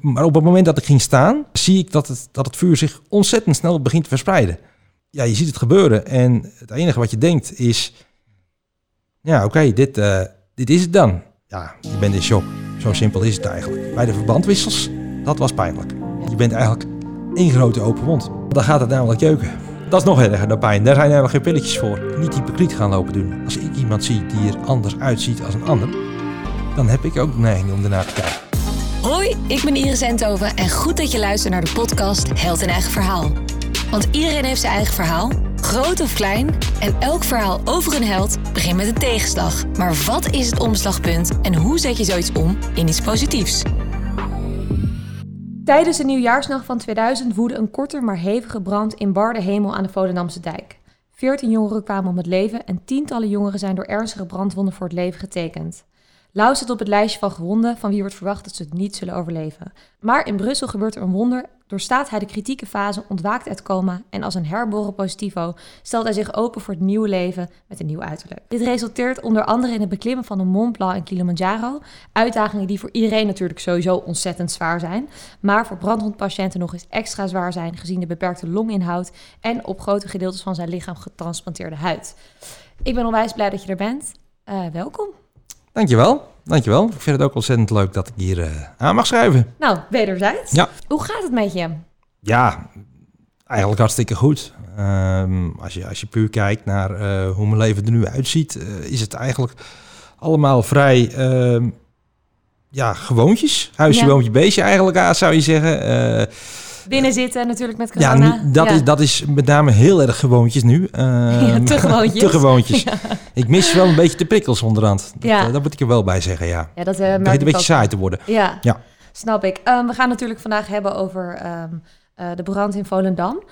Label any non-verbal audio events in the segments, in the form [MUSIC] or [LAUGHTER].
Maar op het moment dat ik ging staan, zie ik dat het, dat het vuur zich ontzettend snel begint te verspreiden. Ja, je ziet het gebeuren en het enige wat je denkt is... Ja, oké, dit, eh, dit is het dan. Ja, je bent in shock. Zo simpel is het eigenlijk. Bij de verbandwissels, dat was pijnlijk. Je bent eigenlijk één grote open wond. Dan gaat het namelijk jeuken. Dat is nog erger dan pijn. Daar zijn helemaal geen pilletjes voor. Niet hypocriet gaan lopen doen. Als ik iemand zie die er anders uitziet als een ander, dan heb ik ook de neiging om ernaar te kijken. Hoi, ik ben Iris Enthoven en goed dat je luistert naar de podcast Held in Eigen Verhaal. Want iedereen heeft zijn eigen verhaal, groot of klein. En elk verhaal over een held begint met een tegenslag. Maar wat is het omslagpunt en hoe zet je zoiets om in iets positiefs? Tijdens de nieuwjaarsnacht van 2000 woedde een korte maar hevige brand in bar de Hemel aan de Volendamse dijk. Veertien jongeren kwamen om het leven en tientallen jongeren zijn door ernstige brandwonden voor het leven getekend. Lau zit op het lijstje van gewonden van wie wordt verwacht dat ze het niet zullen overleven. Maar in Brussel gebeurt er een wonder. Doorstaat hij de kritieke fase, ontwaakt uit coma en als een herboren positivo stelt hij zich open voor het nieuwe leven met een nieuw uiterlijk. Dit resulteert onder andere in het beklimmen van de Mont Blanc en Kilimanjaro. Uitdagingen die voor iedereen natuurlijk sowieso ontzettend zwaar zijn, maar voor brandwondpatiënten nog eens extra zwaar zijn gezien de beperkte longinhoud en op grote gedeeltes van zijn lichaam getransplanteerde huid. Ik ben onwijs blij dat je er bent. Uh, welkom. Dankjewel, dankjewel. Ik vind het ook ontzettend leuk dat ik hier uh, aan mag schrijven. Nou, wederzijds. Ja. Hoe gaat het met je? Ja, eigenlijk hartstikke goed. Um, als, je, als je puur kijkt naar uh, hoe mijn leven er nu uitziet, uh, is het eigenlijk allemaal vrij uh, ja, gewoontjes. Huisje, ja. woontje, beestje eigenlijk, zou je zeggen. Binnen zitten natuurlijk met corona. Ja, dat, ja. Is, dat is met name heel erg gewoontjes nu. Uh, [LAUGHS] ja, te gewoontjes. [LAUGHS] te gewoontjes. Ja. Ik mis wel een beetje de prikkels onderhand. Dat, ja. uh, dat moet ik er wel bij zeggen, ja. ja dat uh, begint een beetje ook. saai te worden. Ja, ja. snap ik. Um, we gaan natuurlijk vandaag hebben over um, de brand in Volendam.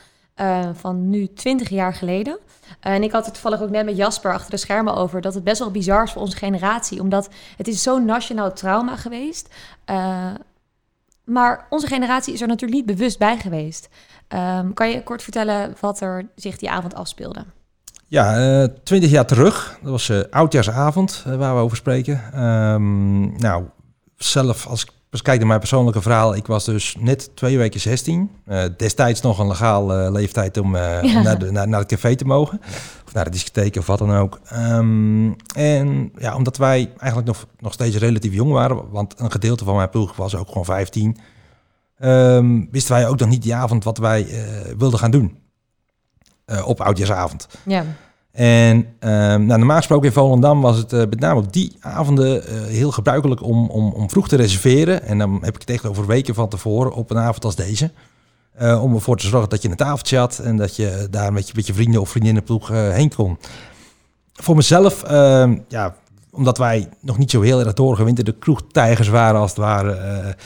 van nu 20 jaar geleden. en ik had het toevallig ook net met Jasper achter de schermen over... dat het best wel bizar is voor onze generatie. Omdat het is zo'n nationaal trauma geweest... Maar onze generatie is er natuurlijk niet bewust bij geweest. Um, kan je kort vertellen wat er zich die avond afspeelde? Ja, uh, twintig jaar terug. Dat was uh, oudjaarsavond uh, waar we over spreken. Um, nou, zelf als ik kijk naar mijn persoonlijke verhaal. Ik was dus net twee weken 16. destijds nog een legaal leeftijd om ja. naar, de, naar, naar, het café te mogen. Of naar de discotheek of wat dan ook. Um, en ja, omdat wij eigenlijk nog, nog steeds relatief jong waren. Want een gedeelte van mijn ploeg was ook gewoon 15. Um, wisten wij ook nog niet die avond wat wij wilden gaan doen. op oudjaarsavond. Ja. En um, nou, normaal gesproken in Volendam was het uh, met name op die avonden heel gebruikelijk om, om, om vroeg te reserveren. En dan heb ik het echt over weken van tevoren op een avond als deze. Uh, om ervoor te zorgen dat je een tafeltje had en dat je daar met je, met je vrienden of vriendinnenploeg heen kon. Voor mezelf, ehm, ja, omdat wij nog niet zo heel erg doorgewinterde kroegtijgers waren als het ware,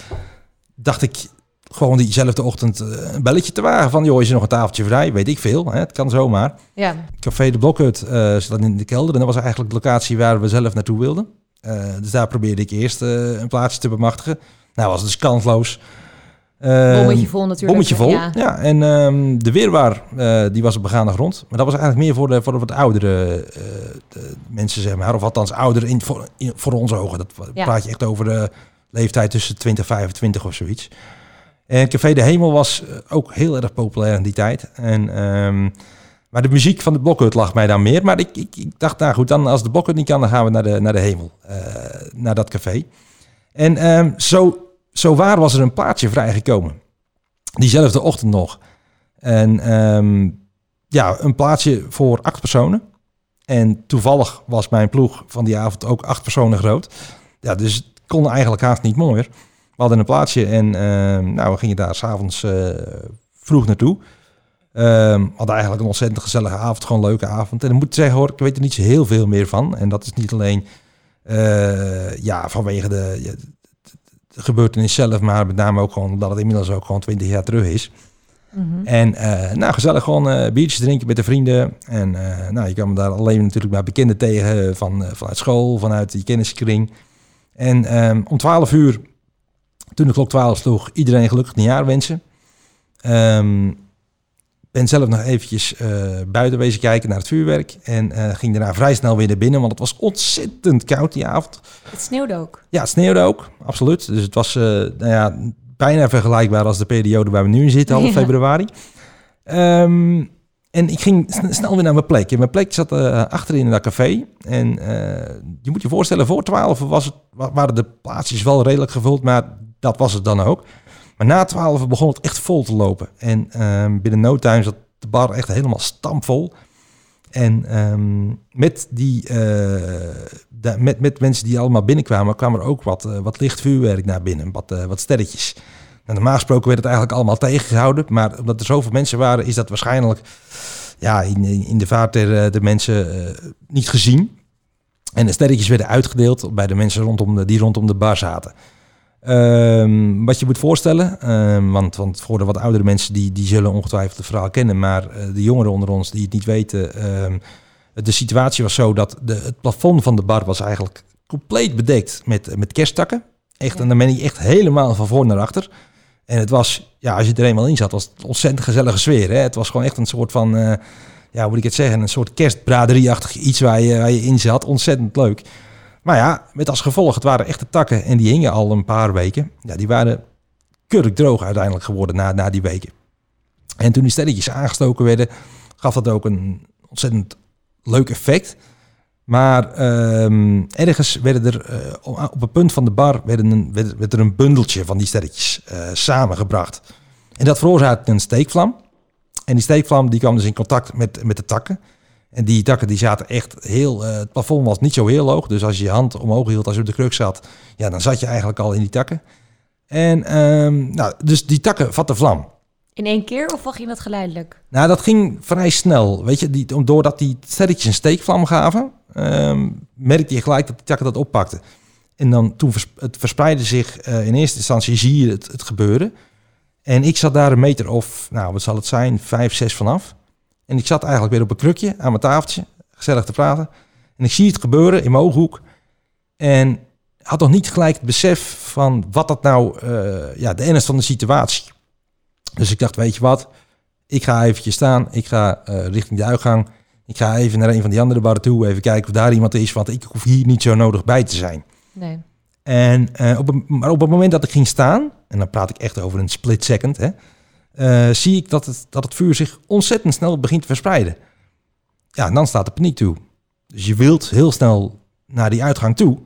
dacht ik, gewoon diezelfde ochtend eh, een belletje te wagen van, joh, is er nog een tafeltje vrij? Weet ik veel, hè? het kan zomaar. Ja. Café de Blokhut uh, zat in de kelder en dat was eigenlijk de locatie waar we zelf naartoe wilden. Uh, dus daar probeerde ik eerst uh, een plaatsje te bemachtigen. Nou was het dus kansloos. Bommetje vol natuurlijk. Bommetje vol, ja. ja. En um, de weerwaar, die was op begaande grond. Maar dat was eigenlijk meer voor de, voor de wat oudere mensen, zeg maar. Of althans ouder in, voor, in, voor onze ogen. Dat ja. praat je echt over de leeftijd tussen 20 en 25 of zoiets. En Café de Hemel was eh, ook heel erg populair in die tijd. En, um, maar de muziek van de Blokhut lag mij dan meer. Maar ik, ik, ik, dacht, nou goed, dan als de Blokhut niet kan, dan gaan we naar de, naar de Hemel. Uh, naar dat café. En um, zo, zo waar was er een plaatje vrijgekomen. Diezelfde ochtend nog. En um, ja, een plaatsje voor acht personen. En toevallig was mijn ploeg van die avond ook acht personen groot. Ja, dus het kon eigenlijk haast niet mooier. We hadden een plaatsje en uh, nou, we gingen daar s'avonds uh, vroeg naartoe. Um, hadden eigenlijk een ontzettend gezellige avond, gewoon een leuke avond. En ik moet zeggen hoor, ik weet er niet zo heel veel meer van. En dat is niet alleen uh, ja, vanwege de, de, gebeurtenis zelf, maar met name ook gewoon omdat het inmiddels ook gewoon 20 jaar terug is. Mm -hmm. En nou, gezellig gewoon biertjes drinken met de vrienden. En nou, je kwam daar alleen natuurlijk maar bekenden tegen van, vanuit school, vanuit die kenniskring. En um, om 12 uur toen de klok 12 sloeg, iedereen gelukkig nieuwjaar wensen. Um, ben zelf nog eventjes uh, buiten wezen kijken naar het vuurwerk. En uh, ging daarna vrij snel weer naar binnen, want het was ontzettend koud die avond. Het sneeuwde ook. Ja, het sneeuwde ook, absoluut. Dus het was uh, nou ja, bijna vergelijkbaar als de periode waar we nu in zitten, half [LAUGHS] Ja. februari. Ehm, en ik ging sn- snel weer naar mijn plek. En mijn plek zat eh, achterin in dat café. En eh, je moet je voorstellen, voor 12 was het, wa- waren de plaatsjes wel redelijk gevuld, maar dat was het dan ook. Maar na 12 begon het echt vol te lopen. En ehm, binnen no time zat de bar echt helemaal stampvol. En ehm, met, die, eh, met, met mensen die allemaal binnenkwamen, kwam er ook wat, eh, wat licht vuurwerk naar binnen, wat, eh, wat sterretjes. Nou, normaal gesproken werd het eigenlijk allemaal tegengehouden, maar omdat er zoveel mensen waren, is dat waarschijnlijk ja, in, in de vaart der, de mensen niet gezien. En de sterretjes werden uitgedeeld bij de mensen rondom de, die rondom de bar zaten. Ehm, wat je moet voorstellen, ehm, want, want voor de wat oudere mensen die, die zullen ongetwijfeld het verhaal kennen, maar eh, de jongeren onder ons die het niet weten, ehm, de situatie was zo dat de, het plafond van de bar was eigenlijk compleet bedekt met, met kersttakken. Echt, Ja. en dan ben je echt helemaal van voor naar achter. En het was, ja, als je er eenmaal in zat, was het ontzettend gezellige sfeer. Hè? Het was gewoon echt een soort van, eh, ja, hoe moet ik het zeggen, een soort kerstbraderieachtig iets waar je, waar je in zat. Ontzettend leuk. Maar ja, met als gevolg, het waren echte takken en die hingen al een paar weken. Ja, die waren kurkdroog uiteindelijk geworden na, na die weken. En toen die sterretjes aangestoken werden, gaf dat ook een ontzettend leuk effect. Maar ehm, ergens werden er eh, op een punt van de bar werden een, werd, werd er een bundeltje van die sterretjes eh, samengebracht. En dat veroorzaakte een steekvlam. En die steekvlam die kwam dus in contact met, met de takken. En die takken die zaten echt heel... eh, het plafond was niet zo heel hoog. Dus als je je hand omhoog hield als je op de kruk zat... Ja, dan zat je eigenlijk al in die takken. En ehm, nou, dus die takken vatten vlam. In één keer of ging dat geleidelijk? Nou, dat ging vrij snel. Weet je, die, doordat die sterretjes een steekvlam gaven, ehm, merkte je gelijk dat die takken dat oppakten. En dan toen vers, het verspreidde zich, eh, in eerste instantie zie je het, het gebeuren. En ik zat daar een meter of, nou wat zal het zijn, vijf, zes vanaf. En ik zat eigenlijk weer op een krukje aan mijn tafeltje, gezellig te praten. En ik zie het gebeuren in mijn ooghoek. En had nog niet gelijk het besef van wat dat nou, eh, ja, de ernst van de situatie. Dus ik dacht, weet je wat, ik ga eventjes staan. Ik ga eh, richting de uitgang. Ik ga even naar een van die andere barren toe. Even kijken of daar iemand is. Want ik hoef hier niet zo nodig bij te zijn. Nee. En eh, op, een, maar op het moment dat ik ging staan. En dan praat ik echt over een split second. Hè, eh, zie ik dat het, dat het vuur zich ontzettend snel begint te verspreiden. Ja, en dan staat de paniek toe. Dus je wilt heel snel naar die uitgang toe.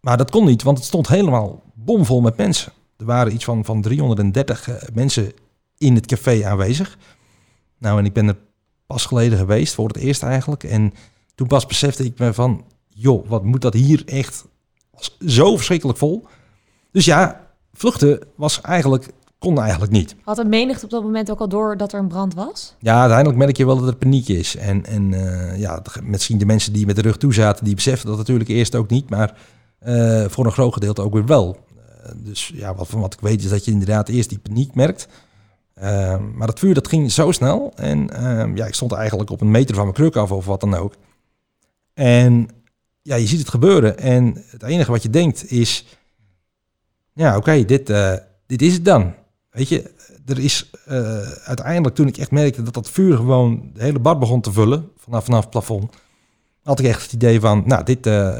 Maar dat kon niet, want het stond helemaal bomvol met mensen. Er waren iets van, van 330 eh, mensen in het café aanwezig. Nou, en ik ben er pas geleden geweest, voor het eerst eigenlijk. En toen pas besefte ik me van, joh, wat moet dat hier echt zo verschrikkelijk vol. Dus ja, vluchten was eigenlijk, kon eigenlijk niet. Had de menigte op dat moment ook al door dat er een brand was? Ja, uiteindelijk merk je wel dat er paniek is. En, en eh, ja, misschien de mensen die met de rug toe zaten, die beseften dat natuurlijk eerst ook niet. Maar eh, voor een groot gedeelte ook weer wel. Eh, dus ja, wat, van wat ik weet is dat je inderdaad eerst die paniek merkt. Eh, maar dat vuur dat ging zo snel. En eh, ja, ik stond eigenlijk op een meter van mijn kruk af of wat dan ook. En ja, je ziet het gebeuren. En het enige wat je denkt is... Ja, oké, dit, dit is het dan. Weet je, er is eh, uiteindelijk toen ik echt merkte dat dat vuur gewoon de hele bar begon te vullen vanaf, vanaf het plafond, had ik echt het idee van, nou, dit, eh,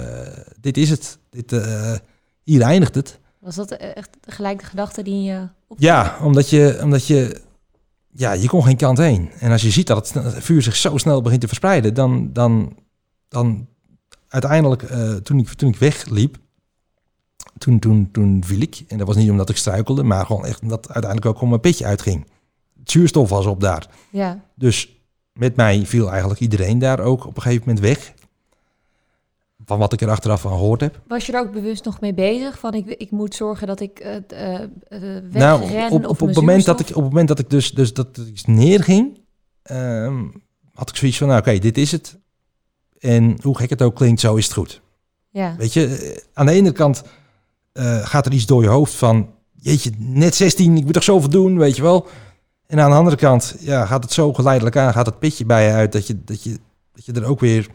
dit is het. Dit, eh, hier eindigt het. Was dat echt gelijk de gedachte die je op... Ja, omdat je, omdat je, ja, je kon geen kant heen. En als je ziet dat het, vuur zich zo snel begint te verspreiden, dan, dan, dan uiteindelijk, toen, ik, toen ik wegliep, toen, toen, toen viel ik. En dat was niet omdat ik struikelde, maar gewoon echt omdat uiteindelijk ook gewoon mijn pitje uitging. Het zuurstof was op daar. Ja. Dus met mij viel eigenlijk iedereen daar ook op een gegeven moment weg. Van wat ik er achteraf van gehoord heb. Was je er ook bewust nog mee bezig? Van ik, ik moet zorgen dat ik eh eh eh, wegren nou, op, het moment dat ik, op het moment dat ik dus, dus dat ik neerging, ehm, had ik zoiets van, nou oké, dit is het. En hoe gek het ook klinkt, zo is het goed. Ja. Weet je, aan de ene kant eh, gaat er iets door je hoofd van, jeetje, net 16, ik moet toch zoveel doen, weet je wel. En aan de andere kant, ja, gaat het zo geleidelijk aan, gaat het pitje bij je uit, dat je, dat je, dat je er ook weer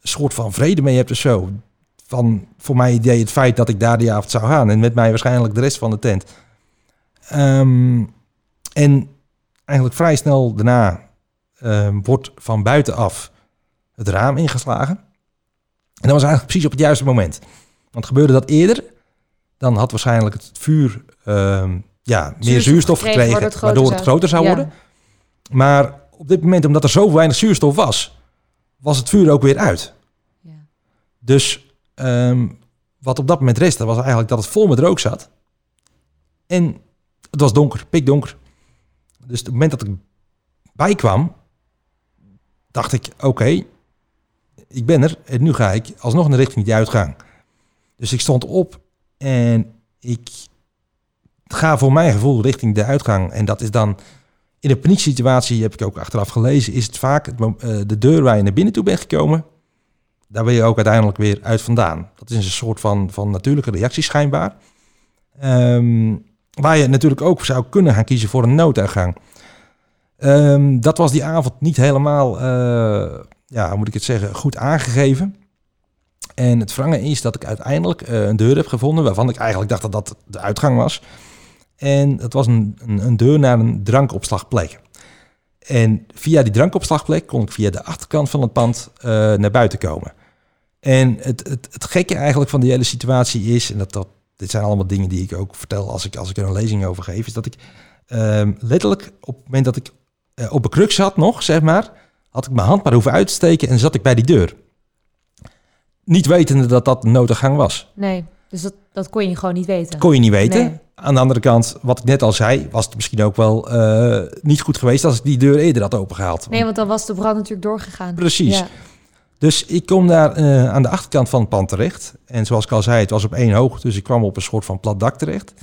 een soort van vrede mee hebt of zo. Van, voor mij idee het feit dat ik daar die avond zou gaan. En met mij waarschijnlijk de rest van de tent. Ehm, en eigenlijk vrij snel daarna ehm, wordt van buitenaf het raam ingeslagen. En dat was eigenlijk precies op het juiste moment. Want gebeurde dat eerder, dan had waarschijnlijk het vuur ehm, ja, meer Zuurstof gekregen, waardoor het groter waardoor het zou- groter zou worden. Maar op dit moment, omdat er zo weinig zuurstof was, was het vuur ook weer uit. Ja. Dus ehm, wat op dat moment restte, was eigenlijk dat het vol met rook zat. En het was donker, pikdonker. Dus op het moment dat ik bijkwam, dacht ik, oké, ik ben er. En nu ga ik alsnog naar richting die uitgang. Dus ik stond op en ik ga voor mijn gevoel richting de uitgang. En dat is dan, in een panieksituatie, heb ik ook achteraf gelezen, is het vaak eh, de deur waar je naar binnen toe bent gekomen. Daar ben je ook uiteindelijk weer uit vandaan. Dat is een soort van, van natuurlijke reactie schijnbaar. Ehm, waar je natuurlijk ook zou kunnen gaan kiezen voor een nooduitgang. Ehm, dat was die avond niet helemaal, eh, ja, hoe moet ik het zeggen, goed aangegeven. En het wrange is dat ik uiteindelijk eh, een deur heb gevonden waarvan ik eigenlijk dacht dat dat de uitgang was. En het was een, een, een deur naar een drankopslagplek. En via die drankopslagplek kon ik via de achterkant van het pand eh, naar buiten komen. En het, het, het gekke eigenlijk van die hele situatie is, en dat, dat, dit zijn allemaal dingen die ik ook vertel als ik, als ik er een lezing over geef, is dat ik ehm, letterlijk op het moment dat ik eh, op een kruk zat nog, zeg maar, had ik mijn hand maar hoeven uit te steken en zat ik bij die deur. Niet wetende dat dat een noodgang was. Nee, dus dat, dat kon je gewoon niet weten. Kon je niet weten. Nee. Aan de andere kant, wat ik net al zei, was het misschien ook wel eh, niet goed geweest als ik die deur eerder had opengehaald. Nee, want dan was de brand natuurlijk doorgegaan. Precies. Ja. Dus ik kom daar eh, aan de achterkant van het pand terecht. En zoals ik al zei, het was op één hoog, dus ik kwam op een soort van plat dak terecht.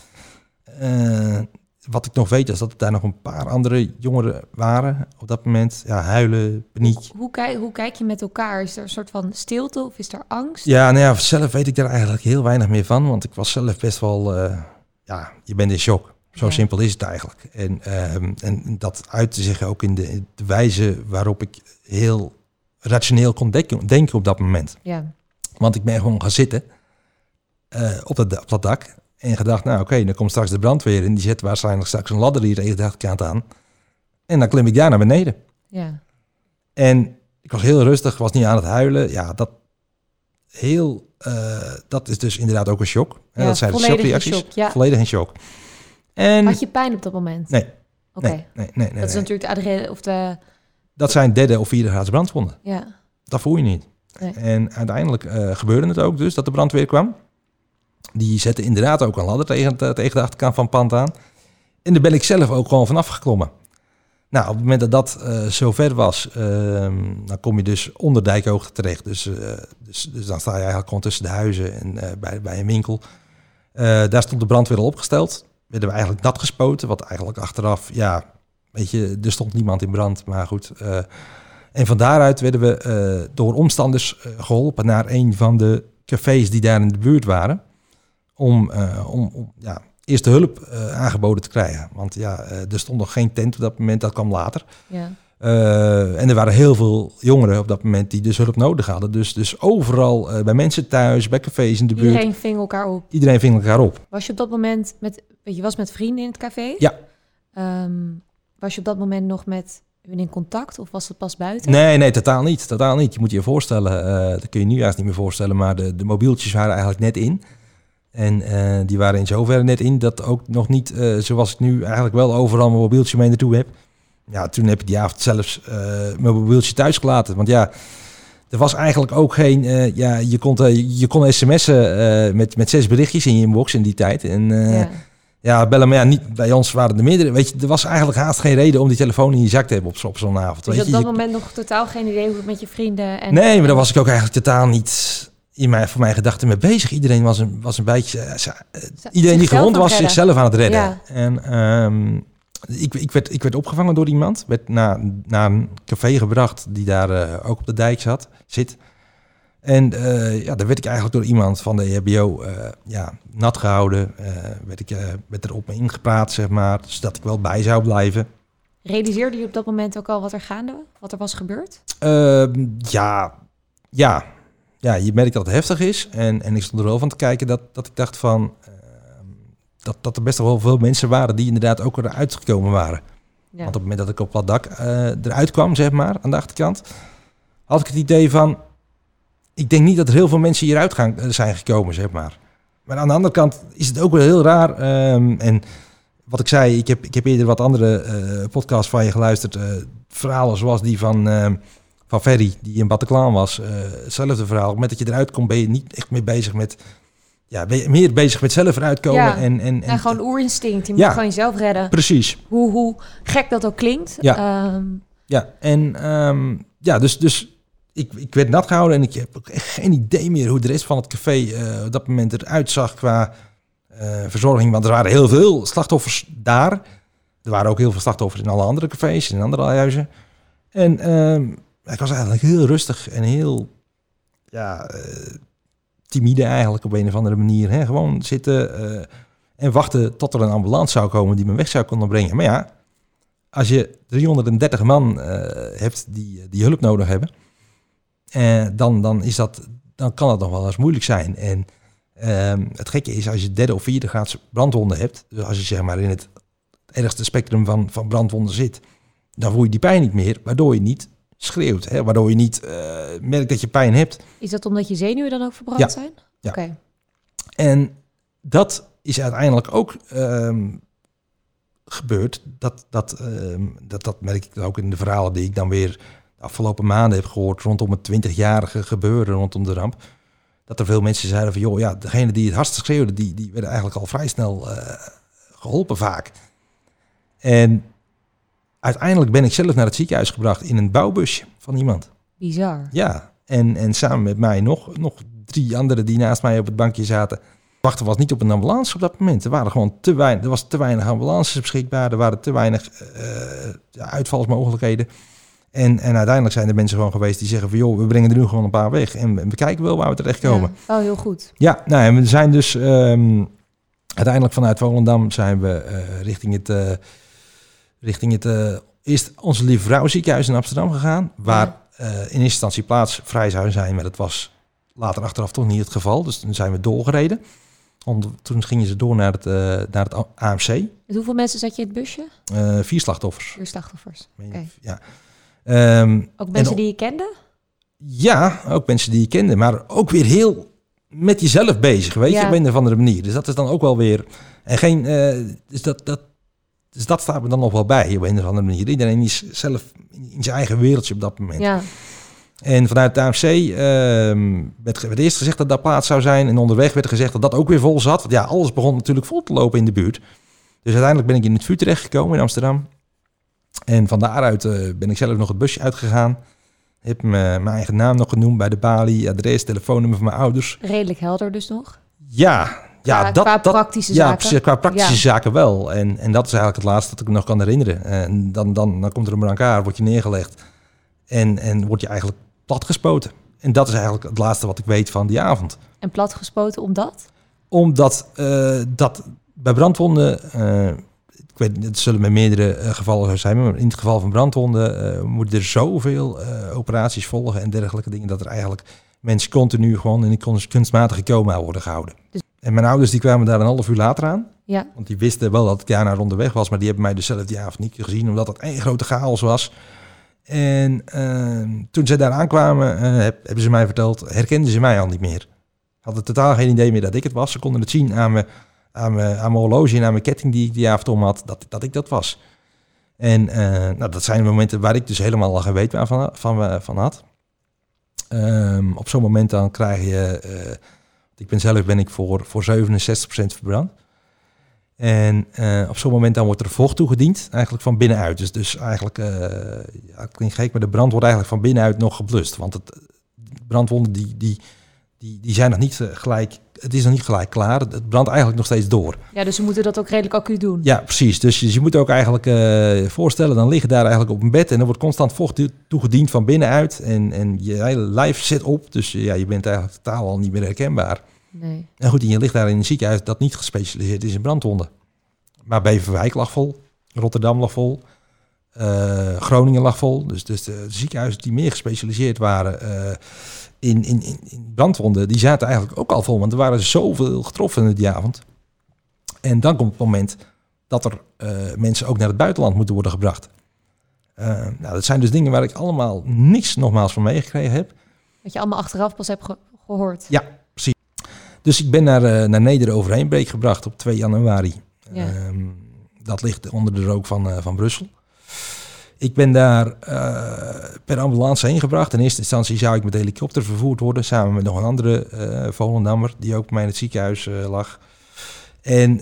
Eh, wat ik nog weet is dat er daar nog een paar andere jongeren waren op dat moment. Ja, huilen, paniek. Hoe, kijk, hoe kijk je met elkaar? Is er een soort van stilte of is er angst? Ja, nou ja, zelf weet ik daar eigenlijk heel weinig meer van. Want ik was zelf best wel, eh, ja, je bent in shock. Zo Ja. simpel is het eigenlijk. En, ehm, en dat uitte zich ook in de, in de wijze waarop ik heel rationeel kon denken, denken op dat moment. Ja. Want ik ben gewoon gaan zitten eh, op, dat, op dat dak. En gedacht, nou oké, dan komt straks de brandweer. En die zet waarschijnlijk straks een ladder hier tegen de achterkant aan. En dan klim ik daar naar beneden. ja. En ik was heel rustig, was niet aan het huilen. Ja, dat, heel, eh, dat is dus inderdaad ook een shock. Ja, dat zijn de shockreacties. shock, ja. Volledig in shock. En Had je pijn op dat moment? nee, Oké. nee, nee, nee, nee, Dat is natuurlijk de adrenaline of de... Dat zijn derde of vierde graads brandwonden. Ja. Dat voel je niet. Nee. En uiteindelijk eh, gebeurde het ook dus dat de brandweer kwam. Die zette inderdaad ook een ladder tegen, eh, tegen de achterkant van het pand aan. En daar ben ik zelf ook gewoon vanaf geklommen. Nou, op het moment dat dat eh zover was, ehm, dan kom je dus onder dijkhoogte terecht. Dus, eh, dus, dus dan sta je eigenlijk gewoon tussen de huizen en bij, bij een winkel. Daar stond de brandweer al opgesteld. Werden we eigenlijk nat gespoten, wat eigenlijk achteraf, ja, weet je, er stond niemand in brand, maar goed. en van daaruit werden we door omstanders eh, geholpen naar een van de cafés die daar in de buurt waren. Om, eh, om, om ja, eerste hulp eh, aangeboden te krijgen. Want ja, eh, er stond nog geen tent op dat moment, dat kwam later. ja. En er waren heel veel jongeren op dat moment die dus hulp nodig hadden. Dus, dus overal, bij mensen thuis, bij cafés in de buurt, iedereen, Iedereen ving elkaar op. ving elkaar op. Was je op dat moment met... weet Je was met vrienden in het café? Ja. Ehm, was je op dat moment nog met hun in contact of was het pas buiten? Nee, nee, totaal niet. Totaal niet. Je moet je je voorstellen, dat kun je nu juist niet meer voorstellen, maar de, de mobieltjes waren eigenlijk net in. En eh, die waren in zoverre net in dat ook nog niet, eh, zoals ik nu eigenlijk wel overal mijn mobieltje mee naartoe heb. Ja, toen heb ik die avond zelfs eh, mijn mobieltje thuis gelaten. Want ja, er was eigenlijk ook geen, ja, je kon, je kon sms'en met, met zes berichtjes in je inbox in die tijd. En ja. ja, bellen, maar ja, niet, bij ons waren er meerdere. Weet je, er was eigenlijk haast geen reden om die telefoon in je zak te hebben op, zo- op zo'n avond. Dus weet op je, dat Je- moment nog totaal geen idee hoe het met je vrienden... En, nee, maar daar was ik ook eigenlijk totaal niet in mijn, voor mijn gedachten mee bezig. Iedereen was een, was een beetje... eh, iedereen die gewond was, redden. zichzelf aan het redden. Ja. En ehm, ik, ik, werd, ik werd opgevangen door iemand. Werd naar, naar een café gebracht die daar eh, ook op de dijk zat, zit. En eh, ja, daar werd ik eigenlijk door iemand van de E EHBO eh, ja, nat gehouden. Eh, werd, ik, werd er op me ingepraat, zeg maar. Zodat ik wel bij zou blijven. Realiseerde je op dat moment ook al wat er gaande Wat er was gebeurd? Ehm, ja, ja. Ja, je merkt dat het heftig is. En, en ik stond er wel van te kijken dat, dat ik dacht van... ehm, dat, dat er best wel veel mensen waren die inderdaad ook eruit gekomen waren. Ja. Want op het moment dat ik op dat dak eh, eruit kwam, zeg maar, aan de achterkant... had ik het idee van... Ik denk niet dat er heel veel mensen hieruit gaan, eh, zijn gekomen, zeg maar. Maar aan de andere kant is het ook wel heel raar. ehm, en wat ik zei, ik heb, ik heb eerder wat andere eh, podcasts van je geluisterd. verhalen zoals die van, ehm, van Ferry, die in Bataclan was. hetzelfde verhaal. Met dat je eruit komt, ben je niet echt meer bezig met... Ja, ben je meer bezig met zelf eruit komen. Ja. En, en, en, En gewoon oerinstinct. Je moet Ja. gewoon jezelf redden. Precies. Hoe, hoe gek dat ook klinkt. Ja. Ehm, Ja, en ehm, ja, dus, dus ik, ik werd nat gehouden en ik heb ook echt geen idee meer hoe de rest van het café eh, op dat moment eruit zag qua eh, verzorging. Want er waren heel veel slachtoffers daar. Er waren ook heel veel slachtoffers in alle andere cafés, in andere huizen. En ehm, ik was eigenlijk heel rustig en heel ja, eh, timide eigenlijk op een of andere manier. Hè? Gewoon zitten eh, en wachten tot er een ambulance zou komen die me weg zou kunnen brengen. Maar ja, als je 330 man eh, hebt die, die hulp nodig hebben, dan, dan, is dat, dan kan dat nog wel eens moeilijk zijn. En ehm, het gekke is, als je derde of vierde graads brandwonden hebt, dus als je zeg maar in het ergste spectrum van, van brandwonden zit, dan voel je die pijn niet meer, waardoor je niet schreeuwt, hè? waardoor je niet eh, merkt dat je pijn hebt. is dat omdat je zenuwen dan ook verbrand Ja. zijn? Ja. Oké. En dat is uiteindelijk ook ehm, gebeurd. Dat, dat, ehm, dat, dat merk ik ook in de verhalen die ik dan weer de afgelopen maanden heb gehoord rondom het 20-jarige gebeuren rondom de ramp. Dat er veel mensen zeiden van, joh, ja, degene die het hardst schreeuwde, die, die werden eigenlijk al vrij snel eh, geholpen vaak. En uiteindelijk ben ik zelf naar het ziekenhuis gebracht in een bouwbusje van iemand. Bizar. Ja, en, en samen met mij nog, nog drie anderen die naast mij op het bankje zaten. Wachten was niet op een ambulance op dat moment. Er, waren gewoon te weinig, er was te weinig ambulances beschikbaar. Er waren te weinig eh, uitvalsmogelijkheden. En, en uiteindelijk zijn er mensen gewoon geweest die zeggen van... joh, we brengen er nu gewoon een paar weg. En we kijken wel waar we terechtkomen. Ja. Oh, heel goed. Ja, nou, en we zijn dus ehm, uiteindelijk vanuit Volendam zijn we eh, richting het, eh, richting het eh, eerst onze Lieve Vrouw ziekenhuis in Amsterdam gegaan, waar eh, in eerste instantie plaats vrij zou zijn, maar dat was later achteraf toch niet het geval. Dus toen zijn we doorgereden. Om, toen gingen ze door naar het, eh, naar het AMC. Met hoeveel mensen zat je in het busje? Eh, vier slachtoffers. Vier slachtoffers. Ja. Ehm, Ook mensen die je kende? ja, ook mensen die je kende, maar ook weer heel met jezelf bezig, weet Ja. je, op een of andere manier. Dus dat is dan ook wel weer. En geen. eh, dus, dat, dat, dus dat staat me dan nog wel bij op een of andere manier. Iedereen is zelf in zijn eigen wereldje op dat moment. Ja. En vanuit de AMC ehm, werd, werd eerst gezegd dat daar plaats zou zijn. En onderweg werd gezegd dat dat ook weer vol zat. Want ja, alles begon natuurlijk vol te lopen in de buurt. Dus uiteindelijk ben ik in het vuur terechtgekomen in Amsterdam. En van daaruit eh, ben ik zelf nog het busje uitgegaan. Heb me- mijn eigen naam nog genoemd bij de balie, adres, telefoonnummer van mijn ouders. Redelijk helder dus nog. Ja, ja Qua- dat, qua dat, praktische ja, zaken. precies, qua praktische Ja. zaken wel. En, en dat is eigenlijk het laatste dat ik me nog kan herinneren. En dan, dan, dan komt er een brancard, wordt je neergelegd. En, en word je eigenlijk platgespoten. En dat is eigenlijk het laatste wat ik weet van die avond. En platgespoten omdat? Omdat eh, dat bij brandwonden, eh, ik weet, het zullen met meerdere eh, gevallen zijn, maar in het geval van brandwonden moeten er zoveel operaties volgen en dergelijke dingen, dat er eigenlijk mensen continu gewoon in een kunst- kunstmatige coma worden gehouden. Dus- En mijn ouders die kwamen daar een half uur later aan, Ja. want die wisten wel dat ik daar naar onderweg was, maar die hebben mij dus zelf die avond niet gezien, omdat het één grote chaos was. En eh, toen ze daar aankwamen, eh, heb- hebben ze mij verteld, herkenden ze mij al niet meer. Hadden totaal geen idee meer dat ik het was. Ze konden het zien aan mijn, aan mijn, aan mijn horloge en aan mijn ketting die ik die avond om had, dat, dat ik dat was. En eh, nou, dat zijn momenten waar ik dus helemaal al geen weet van, van, van, van had. Ehm, op zo'n moment dan krijg je, eh, ik ben zelf ben ik voor, voor 67% verbrand. En eh, op zo'n moment dan wordt er vocht toegediend, eigenlijk van binnenuit. Dus, dus eigenlijk, eh ja, klinkt gek, maar de brand wordt eigenlijk van binnenuit nog geblust. Want het, de brandwonden die, die, die, die zijn nog niet gelijk, het is nog niet gelijk klaar. Het, brandt eigenlijk nog steeds door. ja, dus ze moeten dat ook redelijk acuut doen. Ja, precies. Dus je, je moet ook eigenlijk eh, voorstellen, dan liggen daar eigenlijk op een bed en er wordt constant vocht toe- toegediend van binnenuit. En, en je hele lijf zit op, dus ja, je bent eigenlijk totaal al niet meer herkenbaar. Nee. En goed, en je ligt daar in een ziekenhuis dat niet gespecialiseerd is in brandwonden. Maar Beverwijk lag vol, Rotterdam lag vol, eh, Groningen lag vol. Dus, dus de ziekenhuizen die meer gespecialiseerd waren eh, in, in, in, brandwonden, die zaten eigenlijk ook al vol. Want er waren zoveel getroffen die avond. En dan komt het moment dat er eh, mensen ook naar het buitenland moeten worden gebracht. Eh, nou, dat zijn dus dingen waar ik allemaal niks nogmaals van meegekregen heb. Wat je allemaal achteraf pas hebt ge- gehoord. Ja. Dus ik ben naar, uh, naar Neder overheen gebracht op 2 januari. Ja. Ehm, dat ligt onder de rook van, van Brussel. Ik ben daar per ambulance heen gebracht. In eerste instantie zou ik met helikopter vervoerd worden, samen met nog een andere uh, Volendammer, die ook bij mij in het ziekenhuis lag. En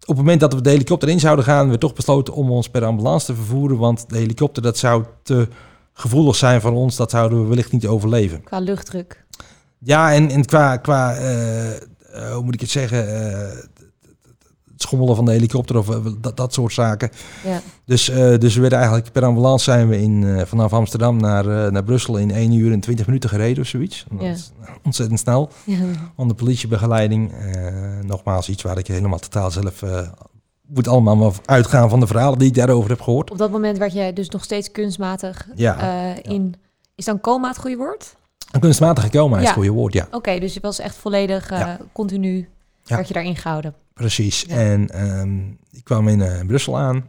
op het moment dat we de helikopter in zouden gaan, we toch besloten om ons per ambulance te vervoeren. Want de helikopter, dat zou te gevoelig zijn voor ons. Dat zouden we wellicht niet overleven. Qua luchtdruk. Ja, en, en qua, qua hoe moet ik het zeggen, schommelen van de helikopter of dat, dat soort zaken. Ja. Dus, uh, dus we werden eigenlijk per ambulance zijn we in, vanaf Amsterdam naar, naar Brussel in 1 uur en 20 minuten gereden of zoiets. Dat is ontzettend snel. Ja. Onder politiebegeleiding. nogmaals, iets waar ik helemaal totaal zelf moet allemaal maar uitgaan van de verhalen die ik daarover heb gehoord. Op dat moment werd jij dus nog steeds kunstmatig ja, in... Is dan coma het goede woord? Een kunstmatige coma is Ja. het goede woord, ja. Oké, dus je was echt volledig uh, continu Ja. werd je daarin gehouden. Precies. Ja. En ehm, ik kwam in eh, Brussel aan.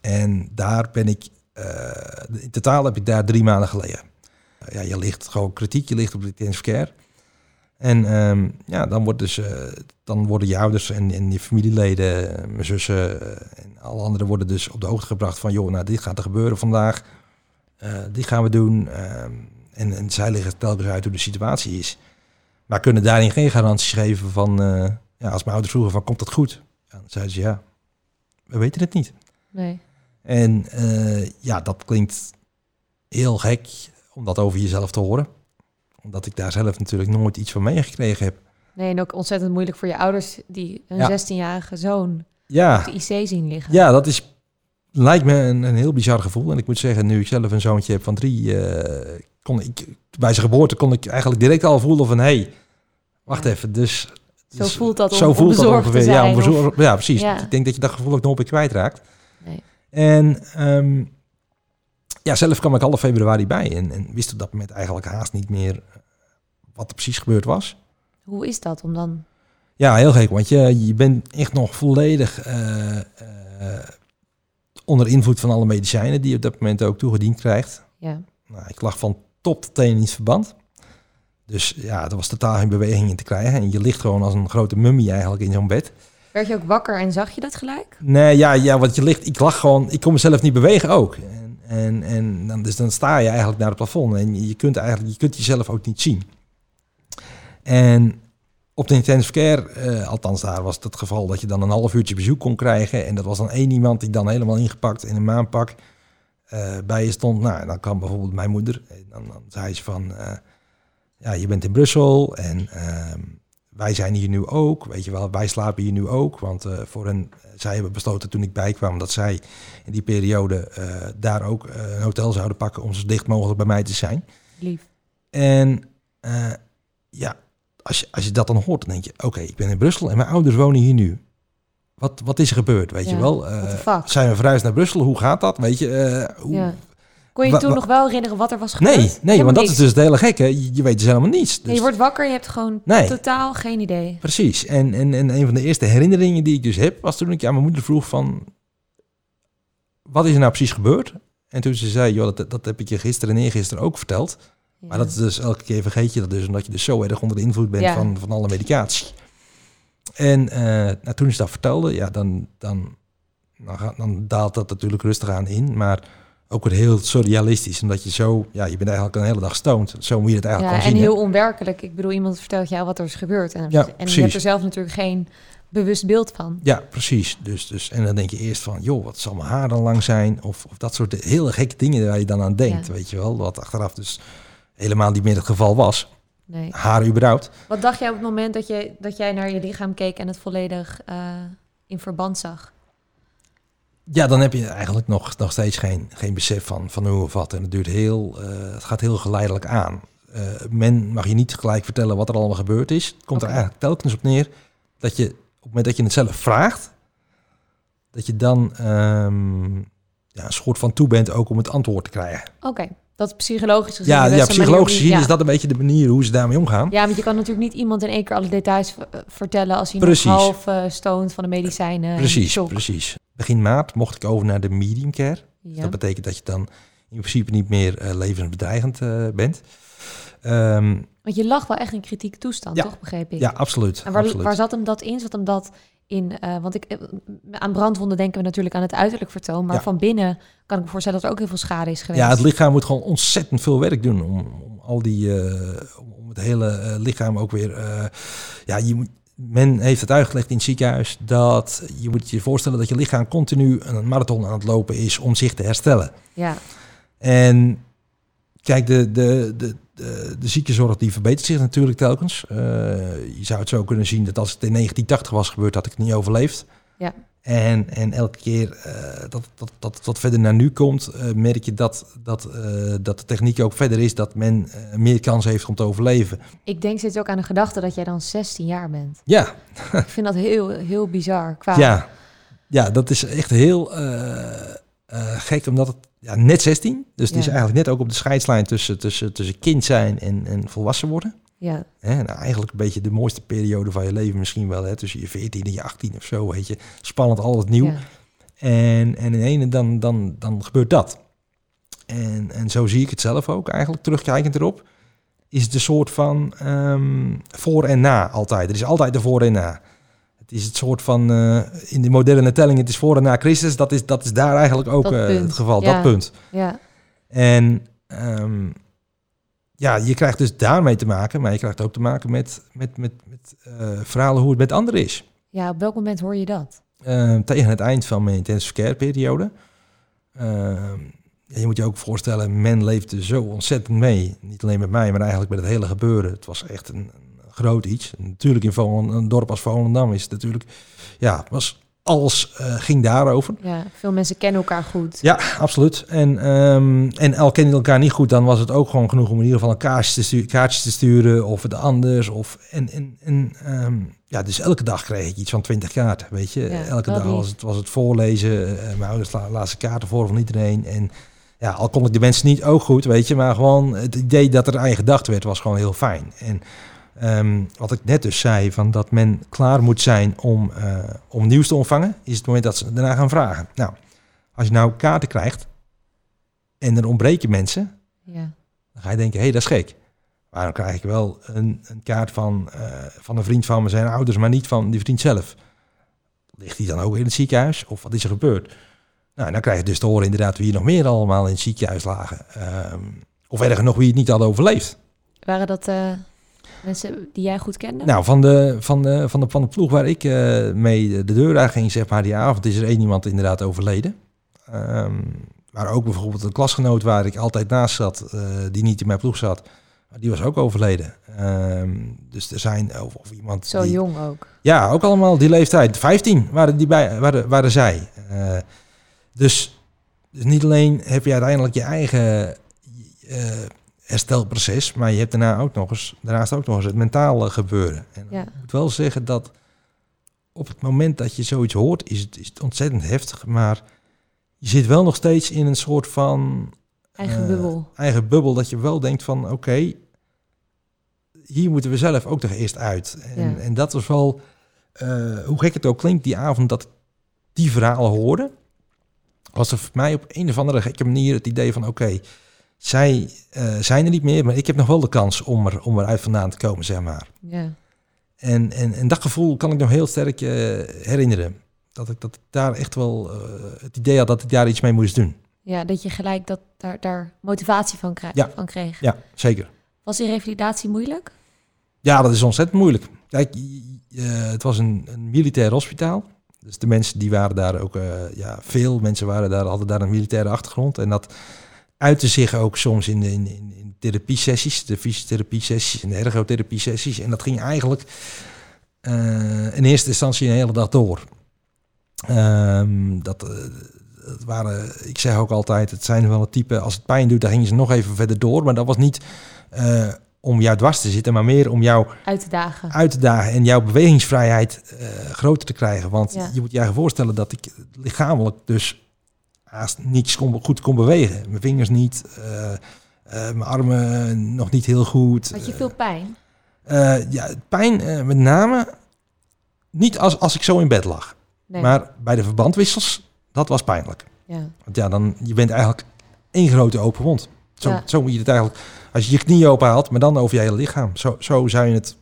En daar ben ik... eh, in totaal heb ik daar drie maanden gelegen. ja, je ligt gewoon kritiek, je ligt op de intensive care. En ehm, ja, dan, wordt dus, eh, dan worden je ouders en, en je familieleden, eh, mijn zussen eh, en alle anderen worden dus op de hoogte gebracht van... joh, nou, dit gaat er gebeuren vandaag. Eh, dit gaan we doen. Ehm, en, en zij leggen telkens uit hoe de situatie is. Maar kunnen daarin geen garanties geven van... eh, ja, als mijn ouders vroegen van, komt dat goed? Ja, dan zeiden ze, ja, we weten het niet. Nee. En eh, ja, dat klinkt heel gek om dat over jezelf te horen. Omdat ik daar zelf natuurlijk nooit iets van meegekregen heb. Nee, en ook ontzettend moeilijk voor je ouders die een Ja. 16-jarige zoon op Ja, de IC zien liggen. ja dat is, lijkt me een, een heel bizar gevoel. En ik moet zeggen, nu ik zelf een zoontje heb van drie... eh, kon ik, bij zijn geboorte kon ik eigenlijk direct al voelen van... hé, hey, wacht even, dus... Zo dus- voelt dat zo om voelt dat bezorgd te ongeveer. zijn. ja, of- bezorgd- ja, precies. Ja. Ik denk dat je dat gevoel ook nooit meer kwijtraakt. Nee. En ehm, ja, zelf kwam ik half februari bij en, en wist op dat moment eigenlijk haast niet meer eh, wat er precies gebeurd was. Hoe is dat om dan... Ja, heel gek, want je, je bent echt nog volledig eh, eh, onder invloed van alle medicijnen die je op dat moment ook toegediend krijgt. Ja, Nou, ik lag van top tot teen in het verband. Dus ja, er was totaal geen beweging in te krijgen. En je ligt gewoon als een grote mummie eigenlijk in zo'n bed. werd je ook wakker en zag je dat gelijk? Nee, ja, ja, want je ligt, ik lag gewoon, ik kon mezelf niet bewegen ook. En, en, en dan, dus dan sta je eigenlijk naar het plafond en je kunt eigenlijk, je kunt jezelf ook niet zien. En op de intensive care, eh, althans daar was het het geval dat je dan een half uurtje bezoek kon krijgen. En dat was dan één iemand die dan helemaal ingepakt in een maanpak eh, bij je stond. Nou, dan kwam bijvoorbeeld mijn moeder. En dan, dan zei ze van, eh, ja, je bent in Brussel en ehm, wij zijn hier nu ook. Weet je wel, wij slapen hier nu ook. Want eh, voor een, zij hebben besloten toen ik bijkwam dat zij in die periode eh, daar ook eh, een hotel zouden pakken om zo dicht mogelijk bij mij te zijn. Lief. En eh, ja, als je, als je dat dan hoort, dan denk je, oké, ik ben in Brussel en mijn ouders wonen hier nu. Wat, wat is er gebeurd, weet Ja, je wel? Eh, zijn we verhuisd naar Brussel? Hoe gaat dat? Weet je, eh, hoe... Ja. Kon je Wa- toen nog wel herinneren wat er was gebeurd? Nee, nee, Helemaal want dat niks. is dus het hele gekke. Je, je weet dus helemaal niets. Nee, Dus, je wordt wakker, je hebt gewoon Nee. totaal geen idee. Precies. En, en, en een van de eerste herinneringen die ik dus heb, was toen ik aan mijn moeder vroeg van... Wat is er nou precies gebeurd? En toen ze zei, joh, dat, dat heb ik je gisteren en eergisteren ook verteld. Ja. Maar dat is dus elke keer vergeet je dat dus, omdat je dus zo erg onder de invloed bent Ja. van, van alle medicatie. En eh, nou, toen ze dat vertelde, ja, dan, dan, dan, dan daalt dat natuurlijk rustig aan in. Maar ook weer heel surrealistisch, omdat je zo, ja, je bent eigenlijk een hele dag stoned. Zo moet je het eigenlijk ja, kan en zien. hè? heel onwerkelijk. Ik bedoel, iemand vertelt jou wat er is gebeurd. En, Ja, en je hebt er zelf natuurlijk geen bewust beeld van. Ja, precies. Dus, dus, en dan denk je eerst van, joh, wat zal mijn haar dan lang zijn? Of, of dat soort hele gekke dingen waar je dan aan denkt, Ja. weet je wel. Wat achteraf dus helemaal niet meer het geval was. Nee. Haar überhaupt. Wat dacht jij op het moment dat, je, dat jij naar je lichaam keek en het volledig eh, in verband zag? Ja, dan heb je eigenlijk nog, nog steeds geen, geen besef van, van hoe of wat. En het, duurt heel, eh, het gaat heel geleidelijk aan. Eh, men mag je niet gelijk vertellen wat er allemaal gebeurd is. Het komt er eigenlijk telkens op neer dat je op het moment dat je het zelf vraagt, dat je dan ehm, ja, een soort van toe bent ook om het antwoord te krijgen. Oké, dat is psychologisch gezien. Ja, psychologisch gezien ja. is dat een beetje de manier hoe ze daarmee omgaan. Ja, want je kan natuurlijk niet iemand in één keer alle details eh, vertellen als hij Precies. nog half eh stoned van de medicijnen. en precies, precies. Begin maart mocht ik over naar de medium care. Ja. Dat betekent dat je dan in principe niet meer uh, levensbedreigend bent. Ehm, Want je lag wel echt in kritieke toestand, toch, begreep ik? Ja, absoluut. En waar, absoluut. waar zat hem dat in? Zat hem dat in, want ik, aan brandwonden denken we natuurlijk aan het uiterlijk vertoon, maar van binnen kan ik me voorstellen dat er ook heel veel schade is geweest. Ja, het lichaam moet gewoon ontzettend veel werk doen om, om al die, om het hele lichaam ook weer, ja, je moet, men heeft het uitgelegd in het ziekenhuis dat je moet je voorstellen dat je lichaam continu een marathon aan het lopen is om zich te herstellen. Ja. En kijk, de, de, de, de, de ziekenzorg die verbetert zich natuurlijk telkens. Uh, je zou het zo kunnen zien dat als het in 1980 was gebeurd, had ik het niet overleefd. Ja. En, en elke keer uh, dat, dat, dat verder naar nu komt, uh, merk je dat, dat, dat de techniek ook verder is, dat men meer kans heeft om te overleven. Ik denk steeds ook aan de gedachte dat jij dan 16 jaar bent. Ja. Ik vind dat heel, heel bizar. Qua... Ja. ja, dat is echt heel gek, omdat het ja, net 16, dus Ja. is eigenlijk net ook op de scheidslijn tussen, tussen, tussen kind zijn en, en volwassen worden. Ja, nou, eigenlijk een beetje de mooiste periode van je leven misschien wel. Hè, tussen je 14 en je 18 of zo, weet je. Spannend, alles nieuw. ja. En, en in ene dan, dan, dan gebeurt dat. En, en zo zie ik het zelf ook eigenlijk, terugkijkend erop. Is een soort van ehm, voor en na altijd. Er is altijd de voor en na. Het is het soort van, eh, in de moderne telling, het is voor en na Christus. Dat is, dat is daar eigenlijk ook eh, het geval, ja. dat punt. ja. En ehm, ja, je krijgt dus daarmee te maken, maar je krijgt ook te maken met, met, met, met eh, verhalen hoe het met anderen is. ja, op welk moment hoor je dat? Eh, tegen het eind van mijn intensive care periode. Ehm, je moet je ook voorstellen, men leefde zo ontzettend mee. Niet alleen met mij, maar eigenlijk met het hele gebeuren. Het was echt een groot iets. En natuurlijk in Volendam, een dorp als Volendam is het natuurlijk... Ja, was, alles eh, ging daarover. Ja, veel mensen kennen elkaar goed. Ja, absoluut. En, ehm, en al kennen elkaar niet goed, dan was het ook gewoon genoeg om in ieder geval een kaartje te, stu kaartjes te sturen of het anders. Of, en en, en ehm, ja, dus elke dag kreeg ik iets van 20 kaarten, weet je. Ja, elke dag was het, was het voorlezen. eh, mijn ouders la laatste kaarten voor van iedereen. En ja, al kon ik de mensen niet ook goed, weet je. Maar gewoon het idee dat er aan je gedacht werd, was gewoon heel fijn. En Ehm, wat ik net dus zei, van dat men klaar moet zijn om, eh, om nieuws te ontvangen, is het moment dat ze daarna gaan vragen. Nou, als je nou kaarten krijgt en er ontbreken mensen, Ja, dan ga je denken, hé, hey, dat is gek. Waarom krijg ik wel een, een kaart van, eh, van een vriend van me, zijn ouders, maar niet van die vriend zelf? Ligt die dan ook in het ziekenhuis? Of wat is er gebeurd? Nou, dan krijg je dus te horen inderdaad wie er nog meer allemaal in het ziekenhuis lagen. Ehm, of erger nog, wie het niet hadden overleefd. waren dat eh, mensen die jij goed kende? Nou, van de, van de, van de, van de ploeg waar ik eh, mee de deur uit ging, zeg maar, die avond is er één iemand inderdaad overleden. Ehm, maar ook bijvoorbeeld een klasgenoot waar ik altijd naast zat, eh, die niet in mijn ploeg zat, die was ook overleden. Ehm, dus er zijn, of, of iemand Zo die, jong ook. Ja, ook allemaal die leeftijd. 15 waren, die bij, waren, waren zij. Eh, dus, dus niet alleen heb je uiteindelijk je eigen herstelproces, maar je hebt daarna ook nog eens, daarnaast ook nog eens het mentale gebeuren. En Ja. ik moet wel zeggen dat op het moment dat je zoiets hoort, is het, is het ontzettend heftig, maar je zit wel nog steeds in een soort van Eigen eh, bubbel. eigen bubbel, dat je wel denkt van oké, hier moeten we zelf ook toch eerst uit. En, Ja. en dat was wel, eh, hoe gek het ook klinkt, die avond dat ik die verhalen hoorde, was er voor mij op een of andere gekke manier het idee van oké, zij eh, zijn er niet meer, maar ik heb nog wel de kans om, er, om eruit vandaan te komen, zeg maar. Ja. En, en, en dat gevoel kan ik nog heel sterk eh, herinneren. Dat ik dat ik daar echt wel eh, het idee had dat ik daar iets mee moest doen. ja, dat je gelijk dat, daar, daar motivatie van, krijg, Ja. van kreeg. Ja, zeker. Was die revalidatie moeilijk? Ja, dat is ontzettend moeilijk. Kijk, het was een, een militair hospitaal. Dus de mensen die waren daar ook, ja, veel mensen waren daar, hadden daar een militaire achtergrond. En dat uitte zich ook soms in, in, in, therapiesessies, de fysiotherapie-sessies en de ergotherapie-sessies. En dat ging eigenlijk eh, in eerste instantie een hele dag door. Ehm, dat, eh, dat waren, ik zeg ook altijd, het zijn wel het type, als het pijn doet, dan gingen ze nog even verder door. Maar dat was niet eh, om jou dwars te zitten, maar meer om jou Uit te dagen. uit te dagen en jouw bewegingsvrijheid groter te krijgen. Want Ja. je moet je eigen voorstellen dat ik lichamelijk dus haast niets kon, goed kon bewegen. Mijn vingers niet, eh, mijn armen nog niet heel goed. Had je veel pijn? Eh, ja, pijn met name niet als, als ik zo in bed lag. Nee. Maar bij de verbandwissels, dat was pijnlijk. ja. Want ja, dan, je bent eigenlijk één grote open wond. Zo, Ja. zo moet je het eigenlijk, als je je knie open haalt, maar dan over je hele lichaam. Zo, zo zou je het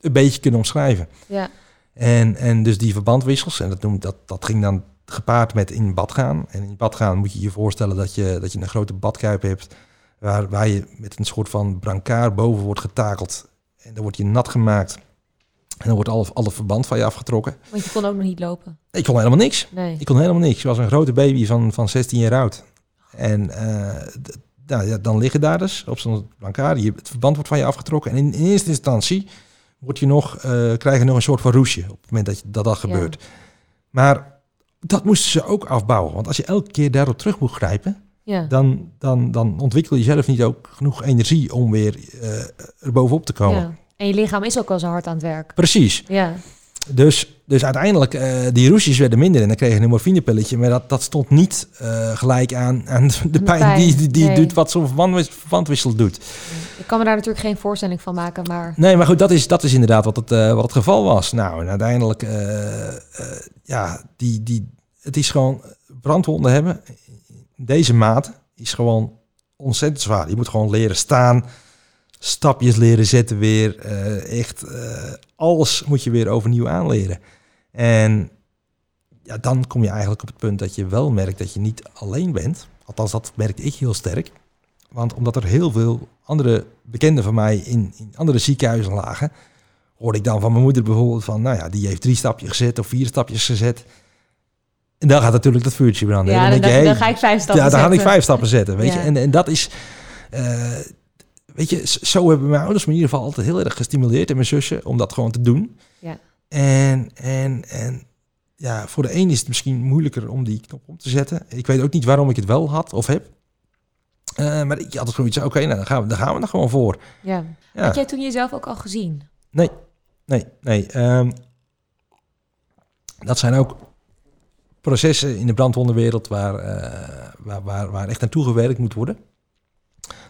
een beetje kunnen omschrijven. Ja, En, en dus die verbandwissels, en dat, noem, dat, dat ging dan gepaard met in bad gaan. En in bad gaan moet je je voorstellen dat je, dat je een grote badkuip hebt... Waar, waar je met een soort van brancard boven wordt getakeld. En dan wordt je nat gemaakt. En dan wordt alle, alle verband van je afgetrokken. want je kon ook nog niet lopen. Ik kon helemaal niks. Nee. Ik kon helemaal niks. Je was een grote baby van, van 16 jaar oud. En d- nou, ja, dan liggen daar dus op zo'n brancard. Je, het verband wordt van je afgetrokken. En in, in eerste instantie word je nog, eh, krijg je nog een soort van roesje op het moment dat je, dat, dat gebeurt. Maar dat moesten ze ook afbouwen. Want als je elke keer daarop terug moet grijpen, Ja. dan, dan, dan ontwikkel je zelf niet ook genoeg energie om weer eh, er bovenop te komen. ja. En je lichaam is ook al zo hard aan het werk. Precies. Ja, Dus, dus uiteindelijk, eh die roesjes werden minder en dan kreeg je een morfinepilletje. Maar dat, dat stond niet eh, gelijk aan, aan de pijn, pijn, die, die, nee. doet wat zo'n verbandwis- verbandwissel doet. ik kan me daar natuurlijk geen voorstelling van maken, maar Nee, maar goed, dat is, dat is inderdaad wat het, wat het geval was. Nou, en uiteindelijk, ja, die, die, het is gewoon brandwonden hebben. Deze maat is gewoon ontzettend zwaar. Je moet gewoon leren staan, stapjes leren zetten weer. eh, echt, eh, alles moet je weer overnieuw aanleren. En ja, dan kom je eigenlijk op het punt dat je wel merkt dat je niet alleen bent. Althans, dat merkte ik heel sterk. Want omdat er heel veel andere bekenden van mij in, in andere ziekenhuizen lagen, hoorde ik dan van mijn moeder bijvoorbeeld van, nou ja, die heeft drie stapjes gezet of vier stapjes gezet. En dan gaat natuurlijk dat vuurtje branden. ja, dan, denk je, dan, ga ik vijf stappen ja, dan ga ik vijf stappen zetten, weet je. En, en dat is, eh, weet je, zo hebben mijn ouders me in ieder geval altijd heel erg gestimuleerd en mijn zussen om dat gewoon te doen. Ja. En, en, en ja, voor de een is het misschien moeilijker om die knop om te zetten. Ik weet ook niet waarom ik het wel had of heb. Eh, maar ik had het zoiets, oké, nou, dan gaan we, dan gaan we er gewoon voor. Ja. Ja. Had jij toen jezelf ook al gezien? Nee, nee. ehm, dat zijn ook processen in de brandwondenwereld waar, eh, waar, waar, waar echt naartoe gewerkt moet worden.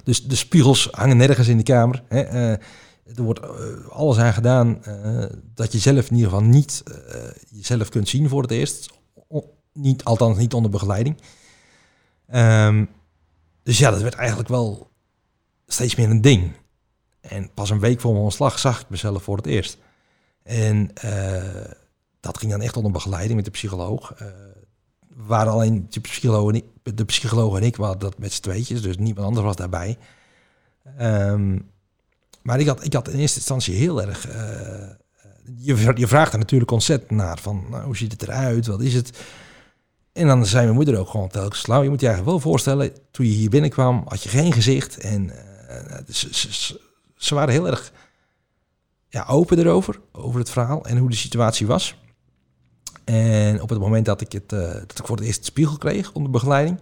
Dus de spiegels hangen nergens in de kamer. Hè. eh, er wordt eh, alles aan gedaan dat je zelf in ieder geval niet jezelf kunt zien voor het eerst. Niet, althans niet onder begeleiding. Ehm, dus ja, dat werd eigenlijk wel steeds meer een ding. En pas een week voor mijn ontslag zag ik mezelf voor het eerst. En dat ging dan echt onder begeleiding met de psycholoog. Eh waar alleen de psycholoog, en ik, de psycholoog en ik waren dat met z'n tweetjes, dus niemand anders was daarbij. Ehm, maar ik had, ik had in eerste instantie heel erg... eh, je, je vraagt er natuurlijk ontzettend naar van, nou, hoe ziet het eruit, wat is het? En dan zei mijn moeder ook gewoon telkens, nou, je moet je eigenlijk wel voorstellen, toen je hier binnenkwam, had je geen gezicht. En eh, ze- ze waren heel erg ja, open erover, over het verhaal en hoe de situatie was. En op het moment dat ik, het, eh, dat ik voor het eerst de spiegel kreeg onder begeleiding,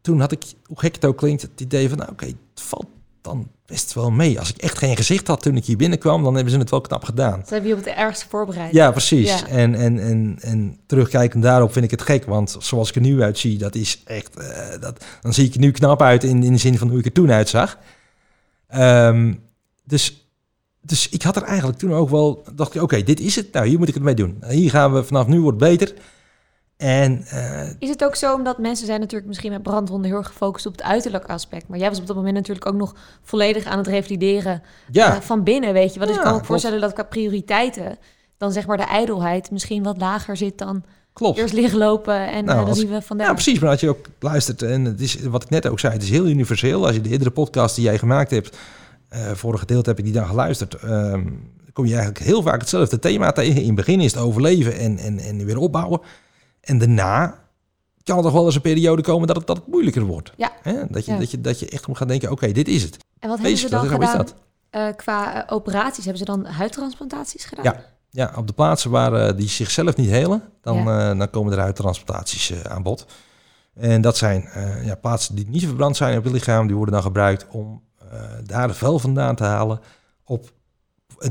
toen had ik, hoe gek het ook klinkt, het idee van, nou oké, het valt dan best wel mee. Als ik echt geen gezicht had toen ik hier binnenkwam, dan hebben ze het wel knap gedaan. Ze hebben je op het ergste voorbereid. Ja, precies. Ja. En, en, en, en terugkijkend daarop vind ik het gek, want zoals ik er nu uitzie, dat is echt, eh, dat, dan zie ik er nu knap uit in, in de zin van hoe ik er toen uitzag. Ehm, dus, dus ik had er eigenlijk toen ook wel, dacht ik, oké, dit is het. Nou, hier moet ik het mee doen. Hier gaan we vanaf nu wordt het beter. En eh, Is het ook zo, omdat mensen zijn natuurlijk misschien met brandwonden heel erg gefocust op het uiterlijk aspect. Maar jij was op dat moment natuurlijk ook nog volledig aan het revalideren ja, eh, van binnen, weet je. Want Ja, ik kan me voorstellen dat qua prioriteiten dan zeg maar de ijdelheid misschien wat lager zit dan klopt. eerst liggen lopen en Nou, eh, dan zien we vandaag. Ja, precies. Maar als je ook luistert, en het is wat ik net ook zei, het is heel universeel. Als je de eerdere podcast die jij gemaakt hebt, eh vorige gedeelte heb ik die dan geluisterd, dan kom je eigenlijk heel vaak hetzelfde thema tegen. In het begin is het overleven en, en, en weer opbouwen. En daarna kan er toch wel eens een periode komen dat het, dat het moeilijker wordt. Ja. Hè? Dat, je, Ja. dat, je, dat je echt moet gaan denken, oké, dit is het. En wat hebben ze dan gedaan eh, qua eh, operaties? Hebben ze dan huidtransplantaties gedaan? Ja. Ja, op de plaatsen waar die zichzelf niet helen, dan, Ja. dan komen er uittransplantaties eh aan bod. En dat zijn ja, plaatsen die niet verbrand zijn op het lichaam, die worden dan gebruikt om daar de vel vandaan te halen. Op,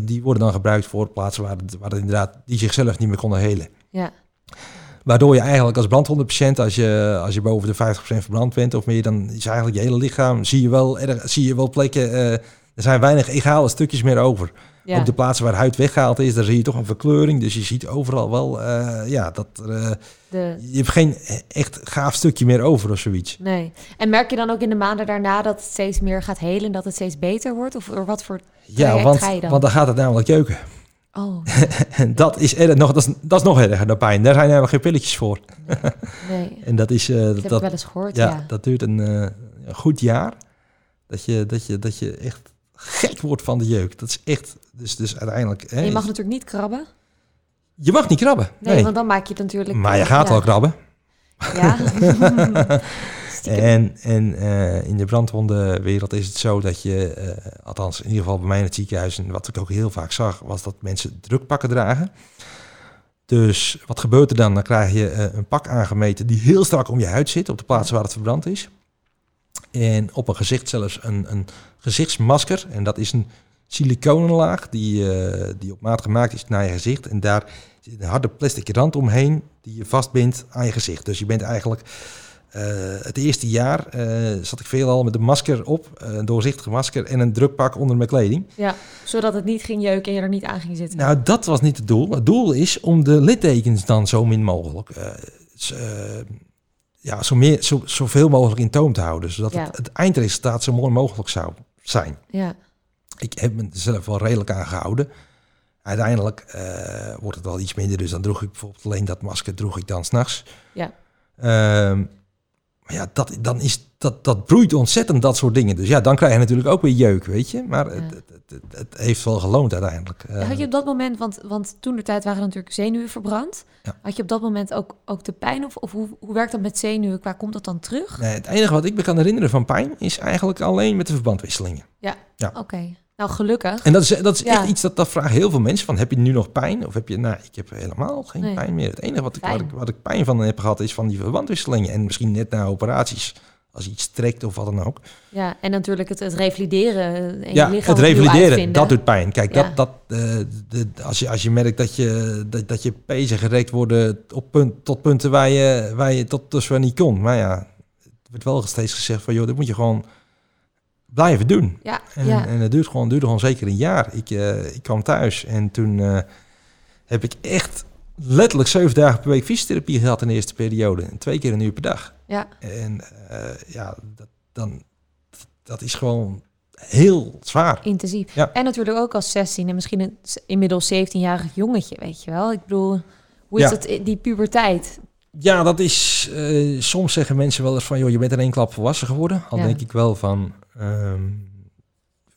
die worden dan gebruikt voor plaatsen waar, het, waar het inderdaad die zichzelf niet meer konden helen. Ja. Waardoor je eigenlijk als brandwondenpatiënt, als je, als je boven de 50% verbrand bent of meer, dan is eigenlijk je hele lichaam, zie je wel, erg, zie je wel plekken, eh, er zijn weinig egale stukjes meer over. Ja. Ook de plaatsen waar huid weggehaald is, daar zie je toch een verkleuring. Dus je ziet overal wel, eh, ja, dat er, eh, De, je hebt geen echt gaaf stukje meer over of zoiets. nee. En merk je dan ook in de maanden daarna dat het steeds meer gaat helen, dat het steeds beter wordt? Of door wat voor Ja, want, ga je dan? want dan gaat het namelijk jeuken. Oh, [LAUGHS] En dat is, erg, nog, dat, is, dat is nog erger dan pijn. Daar zijn helemaal geen pilletjes voor. nee. [LAUGHS] En dat is... eh, Dat dat, heb ik wel eens gehoord, ja, ja. dat duurt een, een goed jaar. Dat je, dat, je, dat je echt gek wordt van de jeuk. Dat is echt... Dus, dus uiteindelijk... Je mag natuurlijk niet krabben. je mag niet krabben. Nee, Nee. want dan maak je het natuurlijk... maar je gaat ja. wel krabben. Ja. [LAUGHS] En, en eh, in de brandwondenwereld is het zo dat je, eh, althans in ieder geval bij mij in het ziekenhuis, en wat ik ook heel vaak zag, was dat mensen drukpakken dragen. Dus wat gebeurt er dan? Dan krijg je eh, een pak aangemeten die heel strak om je huid zit, op de plaatsen waar het verbrand is. En op een gezicht zelfs een, een gezichtsmasker. En dat is een siliconenlaag die, eh, die op maat gemaakt is naar je gezicht. En daar zit een harde plastic rand omheen die je vastbindt aan je gezicht. Dus je bent eigenlijk eh, het eerste jaar eh, zat ik veelal met een masker op, een doorzichtige masker en een drukpak onder mijn kleding. Ja, zodat het niet ging jeuken en je er niet aan ging zitten. Nou, dat was niet het doel. Het doel is om de littekens dan zo min mogelijk, ja, zo meer, zo, zoveel mogelijk in toom te houden, zodat Ja. het, het eindresultaat zo mooi mogelijk zou zijn. Ja, Ik heb me er zelf wel redelijk aan gehouden. Uiteindelijk eh, wordt het wel iets minder, dus dan droeg ik bijvoorbeeld alleen dat masker droeg ik dan s'nachts. Ja. Ehm, maar ja, dat, dan is, dat, dat broeit ontzettend, dat soort dingen. Dus ja, dan krijg je natuurlijk ook weer jeuk, weet je. Maar Ja. het, het, het, heeft wel geloond uiteindelijk. Had je op dat moment, want, want toen de tijd waren natuurlijk zenuwen verbrand. Ja. Had je op dat moment ook, ook de pijn? Of, of hoe, hoe werkt dat met zenuwen? Waar komt dat dan terug? nee, het enige wat ik me kan herinneren van pijn is eigenlijk alleen met de verbandwisselingen. Oké, nou gelukkig. En dat is, dat is Ja. echt iets dat, dat vragen heel veel mensen. Van, heb je nu nog pijn? Of heb je, nou, ik heb helemaal geen Nee. pijn meer. Het enige wat ik, wat, ik, wat ik pijn van heb gehad is van die verbandwisselingen. En misschien net na operaties, als iets trekt of wat dan ook. Ja, en natuurlijk het, het revalideren en ja, je lichaam het revalideren, dat doet pijn. Kijk, Ja. dat, dat, eh, de, als, je, als je merkt dat je, dat, dat je pezen gerekt worden op punt, tot punten waar je, waar je tot dusver niet kon. Maar ja, het werd wel steeds gezegd van, joh, dit moet je gewoon blijven doen. Ja, En, ja. en het duurt gewoon, duurde gewoon zeker een jaar. Ik, eh, ik kwam thuis en toen eh, heb ik echt letterlijk zeven dagen per week fysiotherapie gehad in de eerste periode. En twee keer een uur per dag. ja. En eh, ja, dat, dan, dat is gewoon heel zwaar. intensief. Ja. En natuurlijk ook als 16 en misschien een inmiddels 17-jarig jongetje, weet je wel. Ik bedoel, hoe is i- die puberteit? Ja, dat is... soms zeggen mensen wel eens van... joh, je bent in één klap volwassen geworden. Al denk ik wel van... ehm,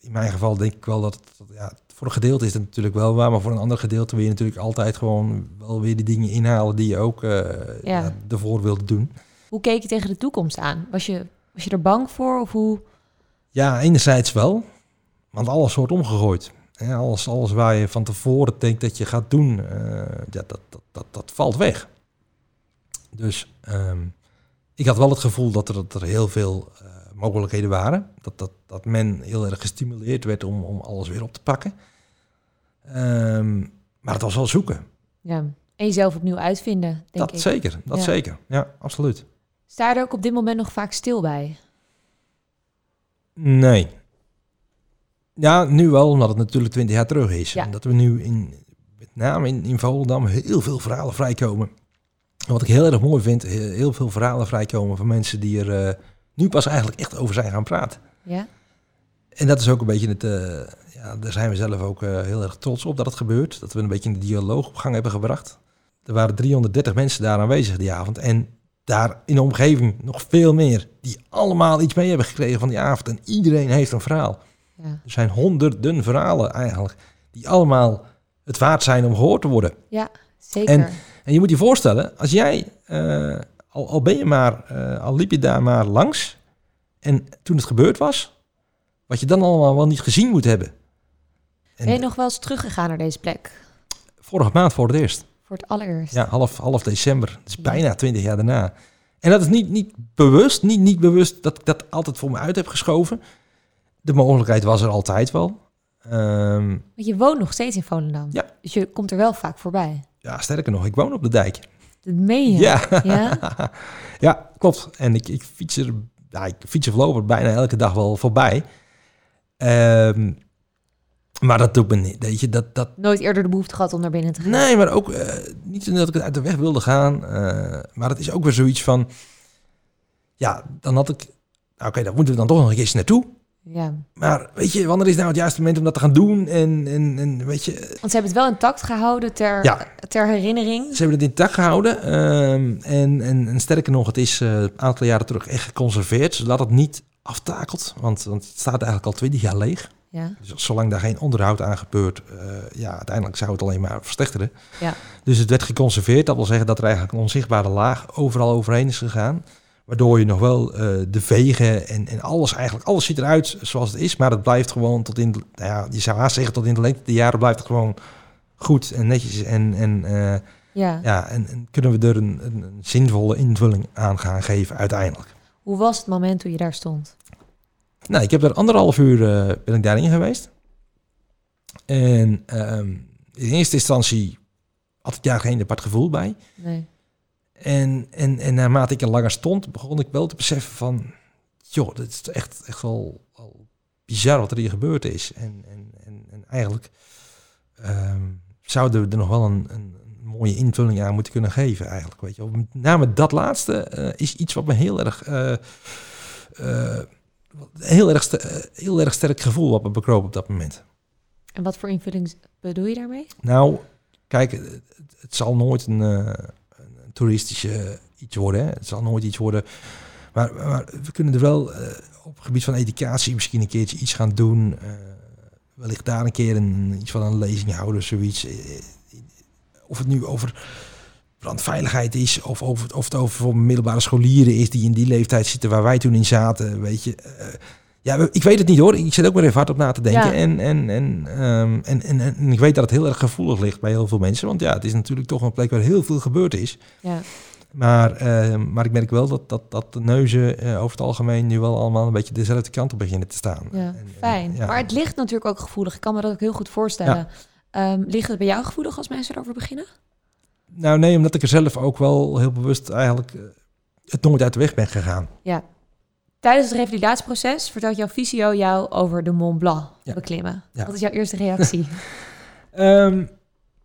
in mijn geval denk ik wel dat... ja, voor een gedeelte is het natuurlijk wel waar... maar voor een ander gedeelte wil je natuurlijk altijd gewoon... wel weer die dingen inhalen die je ook eh ja. ervoor wilde doen. Hoe keek je tegen de toekomst aan? Was je, was je er bang voor of hoe? Ja, enerzijds wel. Want alles wordt omgegooid. Ja, alles, alles waar je van tevoren denkt dat je gaat doen... eh, ja, dat, dat, dat, dat valt weg. Dus ehm, ik had wel het gevoel dat er, dat er heel veel eh, mogelijkheden waren. Dat, dat, dat men heel erg gestimuleerd werd om, om alles weer op te pakken. Ehm, maar het was wel zoeken. Ja. En jezelf opnieuw uitvinden, denk dat ik. zeker, dat Ja. zeker. Ja, absoluut. Sta je er ook op dit moment nog vaak stil bij? Nee. Ja, nu wel, omdat het natuurlijk 20 jaar terug is. Ja. En dat we nu in, met name in, in Volendam heel veel verhalen vrijkomen. En wat ik heel erg mooi vind, he- heel veel verhalen vrijkomen van mensen die er eh, nu pas eigenlijk echt over zijn gaan praten. Ja? En dat is ook een beetje het, eh, ja, daar zijn we zelf ook eh, heel erg trots op dat het gebeurt. Dat we een beetje een dialoog op gang hebben gebracht. Er waren 330 mensen daar aanwezig die avond. En daar in de omgeving nog veel meer. Die allemaal iets mee hebben gekregen van die avond. En iedereen heeft een verhaal. Ja. Er zijn honderden verhalen eigenlijk. Die allemaal het waard zijn om gehoord te worden. Ja, zeker. En je moet je voorstellen, als jij, eh, al, al ben je maar, eh, al liep je daar maar langs. En toen het gebeurd was, wat je dan allemaal wel niet gezien moet hebben. En Ben je nog wel eens teruggegaan naar deze plek? vorige maand voor het eerst. Voor het allereerst? Ja, half, half december. Dat is bijna twintig jaar daarna. En dat is niet, niet bewust, niet, niet bewust dat ik dat altijd voor me uit heb geschoven. De mogelijkheid was er altijd wel. Ehm, je woont nog steeds in Volendam. Ja. Dus je komt er wel vaak voorbij. ja, sterker nog, ik woon op de dijk. Dat meen je? Ja, Ja? [LAUGHS] ja klopt. En ik, ik fiets er, ja, ik fiets er bijna elke dag wel voorbij. Ehm, Maar dat doet me niet. Weet je, dat, dat... Nooit eerder de behoefte gehad om naar binnen te gaan? Nee, maar ook uh, niet dat ik het uit de weg wilde gaan. Uh, maar het is ook weer zoiets van... Ja, dan had ik... Nou, Oké, daar moeten we dan toch nog een keertje naartoe. Ja. Maar weet je, wanneer is nou het juiste moment om dat te gaan doen? En, en, en weet je... Want ze hebben het wel intact gehouden ter, ja. ter herinnering. Ze hebben het intact gehouden. Um, en, en, en, sterker nog, het is uh, een aantal jaren terug echt geconserveerd. Zodat het niet aftakelt. Want, want het staat eigenlijk al twintig jaar leeg. Ja. Dus zolang daar geen onderhoud aan gebeurt, uh, ja, uiteindelijk zou het alleen maar verslechteren. Ja. Dus het werd geconserveerd. Dat wil zeggen dat er eigenlijk een onzichtbare laag overal overheen is gegaan. Waardoor je nog wel uh, de vegen en, en alles eigenlijk, alles ziet eruit zoals het is. Maar het blijft gewoon tot in, nou ja, je zou haast zeggen tot in de lengte der jaren blijft het gewoon goed en netjes. En, en, uh, ja. Ja, en, en, kunnen we er een, een, zinvolle invulling aan gaan geven uiteindelijk. Hoe was het moment toen je daar stond? Nou, ik heb er anderhalf uur uh, ben ik daarin geweest. En um, in eerste instantie had ik daar geen apart gevoel bij. Nee. En, en, en naarmate ik er langer stond, begon ik wel te beseffen van... joh, dit is echt, echt wel, wel bizar wat er hier gebeurd is. En, en, en, en eigenlijk um, zouden we er nog wel een, een, mooie invulling aan moeten kunnen geven eigenlijk. Weet je. Met name dat laatste uh, is iets wat me heel erg... Uh, uh, heel, erg heel erg sterk gevoel wat me bekroop op dat moment. En wat voor invulling bedoel je daarmee? Nou, kijk, het, het zal nooit een toeristische iets worden. Hè. Het zal nooit iets worden. Maar, we kunnen er wel uh, op het gebied van educatie misschien een keertje iets gaan doen. Uh, wellicht daar een keer een, iets van een lezing houden, zoiets. Uh, of het nu over brandveiligheid is, of, over, of het over voor middelbare scholieren is die in die leeftijd zitten waar wij toen in zaten, weet je. Ja, ik weet het niet hoor. Ik zit ook maar even hard op na te denken. Ja. En, en, en, um, en, en, en, ik weet dat het heel erg gevoelig ligt bij heel veel mensen. Want ja, het is natuurlijk toch een plek waar heel veel gebeurd is. Ja. Maar, uh, maar ik merk wel dat, dat, dat de neuzen uh, over het algemeen nu wel allemaal een beetje dezelfde kant op beginnen te staan. Ja, en, fijn. En, ja. Maar het ligt natuurlijk ook gevoelig. Ik kan me dat ook heel goed voorstellen. Ja. Um, ligt het bij jou gevoelig als mensen erover beginnen? Nou nee, omdat ik er zelf ook wel heel bewust eigenlijk uh, het nooit uit de weg ben gegaan. Ja. Tijdens het revalidatieproces vertelt jouw fysio jou over de Mont Blanc ja. beklimmen. Ja. Wat is jouw eerste reactie? um,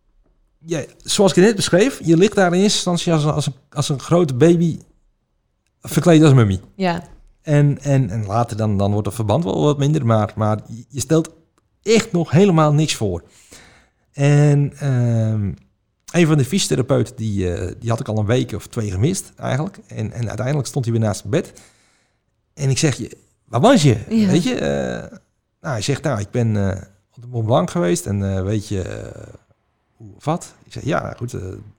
[LAUGHS] ja, zoals ik het net beschreef, je ligt daar in eerste instantie als een, als een, als een grote baby verkleed als mummie. Ja. En, en, en later dan, dan wordt het verband wel wat minder, maar, maar je stelt echt nog helemaal niks voor. En um, een van de fysiotherapeuten, die, uh, die had ik al een week of twee gemist eigenlijk. En, en uiteindelijk stond hij weer naast mijn bed. En ik zeg, je, waar was je? Ja. Weet je? Uh, nou, hij zegt, nou, ik ben uh, op de Mont Blanc geweest en uh, weet je hoe of wat? Ik zeg, ja, goed,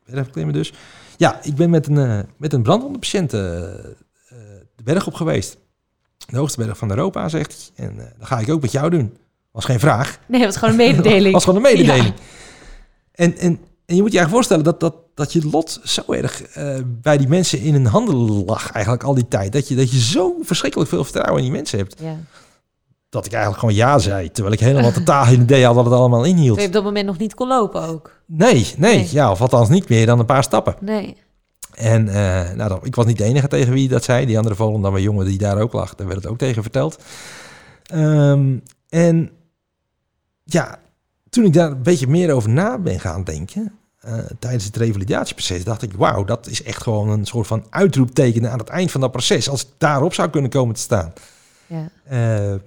even klimmen dus. Ja, ik ben met een, met een brandwondenpatiënt de berg op geweest. De hoogste berg van Europa, zegt hij. En dat ga ik ook met jou doen. Was geen vraag. Nee, het was gewoon een mededeling. [LAUGHS] was gewoon een mededeling. Ja. En, en, en je moet je eigenlijk voorstellen dat, dat, dat je lot zo erg uh, bij die mensen in hun handen lag eigenlijk al die tijd. Dat je, dat je zo verschrikkelijk veel vertrouwen in die mensen hebt. Ja. Dat ik eigenlijk gewoon ja zei, terwijl ik helemaal totaal geen idee had wat het allemaal inhield. Terwijl je op dat moment nog niet kon lopen ook. Nee, nee, nee. ja, of althans niet meer dan een paar stappen. Nee. En uh, nou, ik was niet de enige tegen wie dat zei. Die andere Volendammer jongen die daar ook lag, daar werd het ook tegen verteld. Um, en ja, toen ik daar een beetje meer over na ben gaan denken, uh, tijdens het revalidatieproces, dacht ik, wauw, dat is echt gewoon een soort van uitroepteken aan het eind van dat proces. Als ik daarop zou kunnen komen te staan. Ja. Uh, en,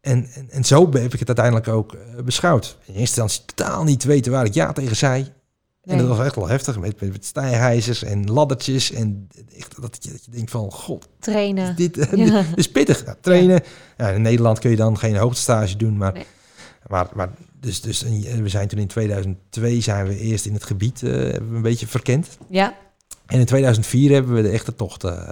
en, en, zo heb ik het uiteindelijk ook uh, beschouwd. In eerste instantie totaal niet weten waar ik ja tegen zei. Nee. En dat was echt wel heftig met, met, met en laddertjes. En echt dat je, dat je denkt van, god. Trainen. Dit, [LAUGHS] ja. dit is pittig. Nou, trainen. Ja. Ja, in Nederland kun je dan geen hoogtestage doen, maar... Nee. Maar, maar dus, dus we zijn toen in 2002 zijn we eerst in het gebied uh, we een beetje verkend. Ja. En in 2004 hebben we de echte tocht. Uh,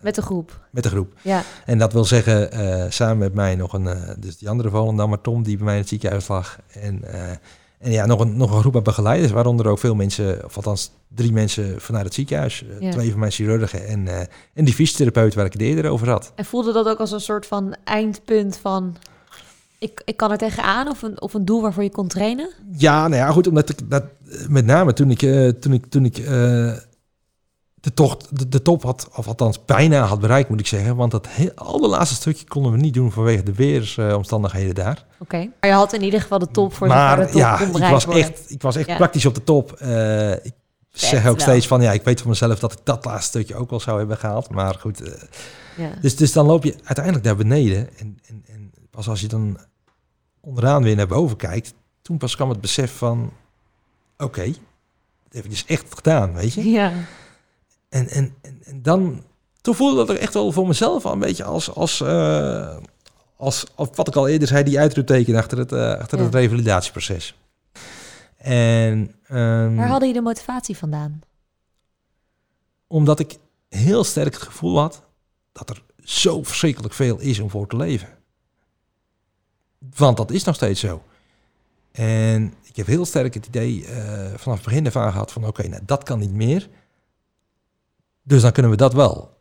met de groep. Met de groep. Ja. En dat wil zeggen, uh, samen met mij nog een, dus die andere Volendammer Tom, die bij mij in het ziekenhuis lag. En, en ja, nog een, nog een groep aan begeleiders, waaronder ook veel mensen, of althans drie mensen vanuit het ziekenhuis. Ja. Twee van mijn chirurgen en, en die fysiotherapeut waar ik het eerder over had. En voelde dat ook als een soort van eindpunt van ik, ik kan er tegenaan of een, of een doel waarvoor je kon trainen? Ja, nou ja, goed, omdat ik dat met name toen ik, uh, toen ik, toen ik uh, de, tocht, de, de top had, of althans bijna had bereikt, moet ik zeggen. Want dat heel, allerlaatste stukje konden we niet doen vanwege de weersomstandigheden daar. Oké, maar je had in ieder geval de top voor maar de top ja, ik was worden. echt, ik was echt Ja. praktisch op de top. Eh, ik zeg ook wel. steeds van, ja, ik weet van mezelf dat ik dat laatste stukje ook wel zou hebben gehaald. Maar goed, eh, Ja. dus, dus dan loop je uiteindelijk naar beneden. En, en, en pas als je dan onderaan weer naar boven kijkt, toen pas kwam het besef van, oké, dat heb je dus echt gedaan, weet je. ja. En, en, en, en dan, toen voelde dat er echt wel voor mezelf al een beetje als, als, eh, als, als wat ik al eerder zei, die uitroepteken achter het, eh, achter Ja. het revalidatieproces. En ehm, Waar haalde je de motivatie vandaan? omdat ik heel sterk het gevoel had dat er zo verschrikkelijk veel is om voor te leven. Want dat is nog steeds zo. En ik heb heel sterk het idee eh, vanaf het begin ervan gehad van oké, nou, dat kan niet meer. Dus dan kunnen we dat wel.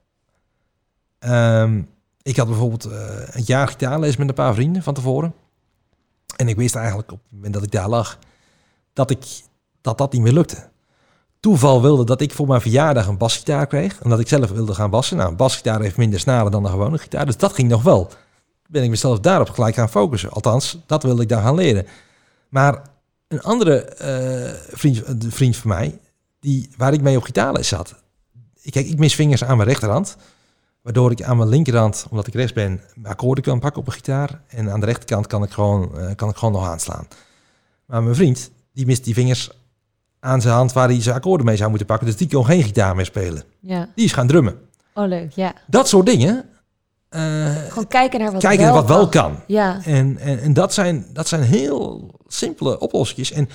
Ehm, ik had bijvoorbeeld eh, een jaar gitaarles met een paar vrienden van tevoren. En ik wist eigenlijk op het moment dat ik daar lag, dat ik, dat, dat niet meer lukte. Toeval wilde dat ik voor mijn verjaardag een basgitaar kreeg. Omdat ik zelf wilde gaan bassen. Nou, een basgitaar heeft minder snaren dan een gewone gitaar. Dus dat ging nog wel. Ben ik mezelf daarop gelijk gaan focussen. Althans, dat wilde ik dan gaan leren. Maar een andere eh, vriend, de vriend van mij, die, waar ik mee op gitaarles zat. Ik, kijk, ik mis vingers aan mijn rechterhand. Waardoor ik aan mijn linkerhand, omdat ik rechts ben, mijn akkoorden kan pakken op een gitaar. En aan de rechterkant kan ik gewoon, eh, kan ik gewoon nog aanslaan. Maar mijn vriend, die mist die vingers aan zijn hand waar hij zijn akkoorden mee zou moeten pakken. Dus die kon geen gitaar meer spelen. Ja. Die is gaan drummen. Oh, leuk. Ja. Dat soort dingen. Eh, Gewoon kijken naar wat kijken wel wat wel kan. Ja. En, en, en dat, zijn, dat zijn heel simpele oplossingen. En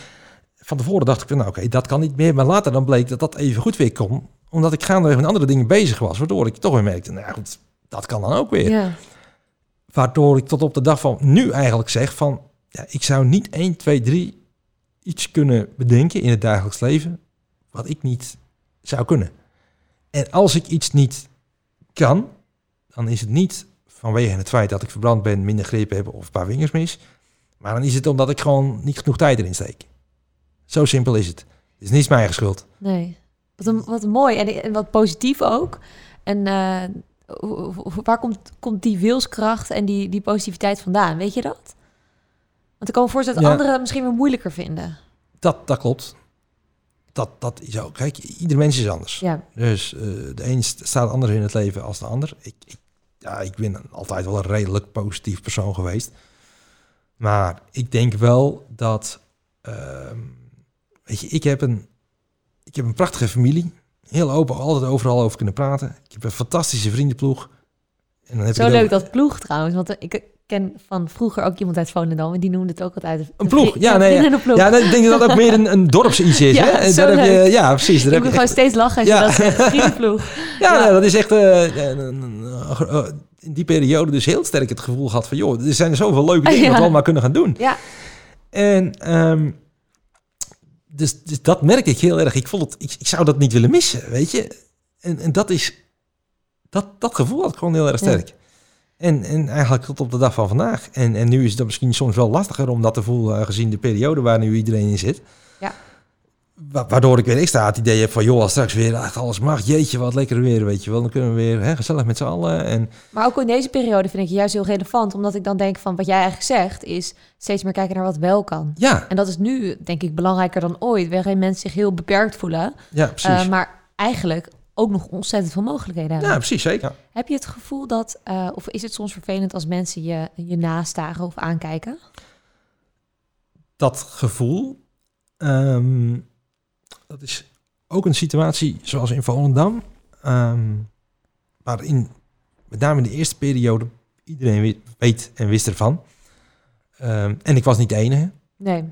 van tevoren dacht ik, van, nou oké, dat kan niet meer. Maar later dan bleek dat dat even goed weer kon. Omdat ik gaandeweg met andere dingen bezig was. Waardoor ik toch weer merkte, nou ja, goed, dat kan dan ook weer. Ja. Waardoor ik tot op de dag van nu eigenlijk zeg van... Ja, ik zou niet 1, 2, 3 iets kunnen bedenken in het dagelijks leven... wat ik niet zou kunnen. En als ik iets niet kan, dan is het niet vanwege het feit dat ik verbrand ben, minder grip heb of een paar vingers mis. Maar dan is het omdat ik gewoon niet genoeg tijd erin steek. Zo simpel is het. Het is niet mijn eigen schuld. Nee. Wat, een, wat mooi en, en wat positief ook. En hoe- waar komt, komt die wilskracht en die, die positiviteit vandaan? Weet je dat? Want ik kan me voorstellen dat Ja. anderen het misschien weer moeilijker vinden. Dat, dat klopt. Dat, dat is ook. Kijk, ieder mens is anders. Ja. Dus eh, de een st- staat anders in het leven als de ander. Ik, ik, ja, ik ben altijd wel een redelijk positief persoon geweest. Maar ik denk wel dat... ehm, weet je, ik heb, een, ik heb een prachtige familie. Heel open, altijd overal over kunnen praten. Ik heb een fantastische vriendenploeg. En dan heb Zo ik leuk dat ploeg trouwens. Want ik ken van vroeger ook iemand uit Volendam. En die noemde het ook altijd... Een ploeg, ja, nee, [LAUGHS] ploeg. Ja, nee, ik denk dat dat ook meer een, een dorpsiets is. [LAUGHS] Ja, hè? Daar heb je, ja, precies. Daar ik heb moet gewoon echt- steeds lachen als Ja. je dat zegt. Vriendenploeg. [LAUGHS] Ja, Ja. nee, dat is echt eh, eh, in die periode dus heel sterk het gevoel gehad van... joh, er zijn zoveel leuke dingen wat we allemaal kunnen gaan doen. Ja. En ehm, dus, dus dat merkte ik heel erg. Ik, vond het, ik, ik zou dat niet willen missen, weet je. En, en dat is... Dat, dat gevoel had ik gewoon heel erg Ja. sterk. En, en eigenlijk tot op de dag van vandaag. En, en nu is het misschien soms wel lastiger om dat te voelen... eh, gezien de periode waar nu iedereen in zit. Ja. Wa- Waardoor ik weer extra het idee heb van... joh, als straks weer echt alles mag... jeetje, wat lekker weer, weet je wel. Dan kunnen we weer hè, gezellig met z'n allen. En Maar ook in deze periode vind ik het juist heel relevant. Omdat ik dan denk van wat jij eigenlijk zegt... is steeds meer kijken naar wat wel kan. ja, En dat is nu, denk ik, belangrijker dan ooit. Waarin mensen zich heel beperkt voelen. ja precies. eh, maar eigenlijk ook nog ontzettend veel mogelijkheden hebben. ja, precies, zeker. Heb je het gevoel dat... eh, of is het soms vervelend als mensen je, je nastaren of aankijken? dat gevoel, ehm, dat is ook een situatie zoals in Volendam, ehm, waarin met name in de eerste periode iedereen weet, weet en wist ervan. Ehm, en ik was niet de enige. Nee.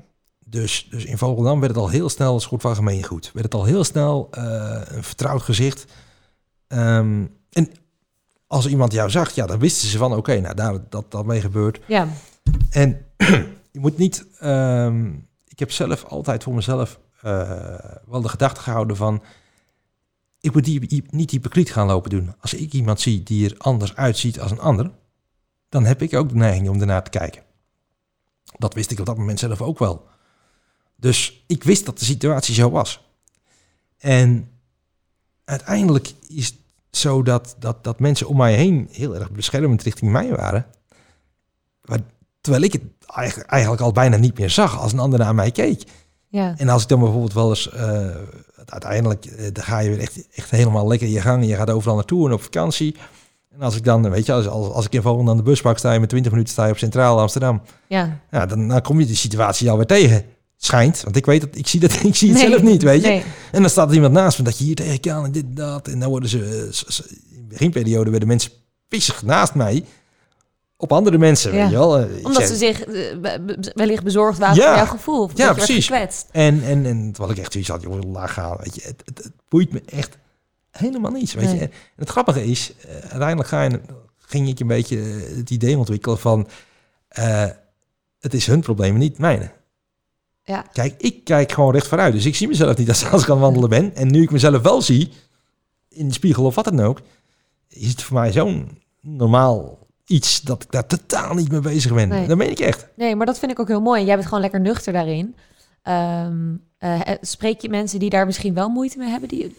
Dus, dus in Volendam werd het al heel snel een soort van gemeengoed. Werd het al heel snel eh, een vertrouwd gezicht. Ehm, en als iemand jou zag, ja, dan wisten ze van, oké, nou, daar dat dat mee gebeurt. Ja. En [CLEARS THROAT] je moet niet. ehm, ik heb zelf altijd voor mezelf eh, wel de gedachte gehouden van. Ik moet die, niet hypocriet gaan lopen doen. Als ik iemand zie die er anders uitziet als een ander, dan heb ik ook de neiging om ernaar te kijken. Dat wist ik op dat moment zelf ook wel. Dus ik wist dat de situatie zo was. En uiteindelijk is het zo dat, dat, dat mensen om mij heen heel erg beschermend richting mij waren. Maar, terwijl ik het eigenlijk, al bijna niet meer zag als een ander naar mij keek. Ja. En als ik dan bijvoorbeeld wel eens, uh, uiteindelijk uh, dan ga je weer echt, echt helemaal lekker in je gang. Je gaat overal naartoe en op vakantie. En als ik dan, weet je, als, als, als ik in volgende aan de bus pak, sta je met 20 minuten sta je op Centraal Amsterdam. Ja. ja dan, dan kom je die situatie alweer tegen. Schijnt, want ik weet dat ik zie dat [LAUGHS] ik zie het nee, zelf niet, weet je. Nee. En dan staat er iemand naast me dat je hier tegen kan en dit dat. En dan worden ze, in de beginperiode werden mensen pissig naast mij op andere mensen. Ja. Weet je wel. Eh, Omdat ze zich uh, wellicht bezorgd waren ja. voor jouw gevoel. Of ja, precies. En, en, en terwijl ik echt zoiets had, joh, laag gaan. Weet je, het, het, het, boeit me echt helemaal niets. Weet je. En het grappige is, uh, uiteindelijk ga je, ging ik een beetje het idee ontwikkelen van, uh, het is hun probleem, niet mijne. Ja. Kijk, ik kijk gewoon recht vooruit. Dus ik zie mezelf niet als, als ik [LAUGHS] aan wandelen ben. En nu ik mezelf wel zie, in de spiegel of wat dan ook, is het voor mij zo'n normaal iets dat ik daar totaal niet mee bezig ben. Nee. Dat meen ik echt. Nee, maar dat vind ik ook heel mooi. En jij bent gewoon lekker nuchter daarin. Um, uh, spreek je mensen die daar misschien wel moeite mee hebben? Die...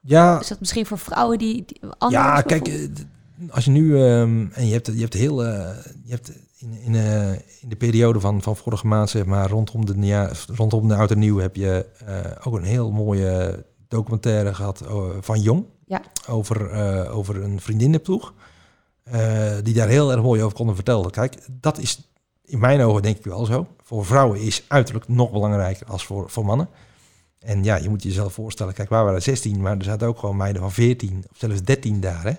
Ja. Is dat misschien voor vrouwen die, die Ja, kijk, eh, als je nu um, en je hebt, je hebt heel, uh, je hebt in, in, uh, in de periode van, van vorige maand, zeg maar, rondom de, ja, rondom de oud en nieuw, heb je ook een heel mooie documentaire gehad van Jong. Ja. Over, over een vriendinnenploeg. Uh, die daar heel erg mooi over konden vertellen. Kijk, dat is in mijn ogen denk ik wel zo. Voor vrouwen is uiterlijk nog belangrijker als voor, voor mannen. En ja, je moet jezelf voorstellen, kijk, wij waren 16, maar er zaten ook gewoon meiden van 14 of zelfs 13 daar. Hè?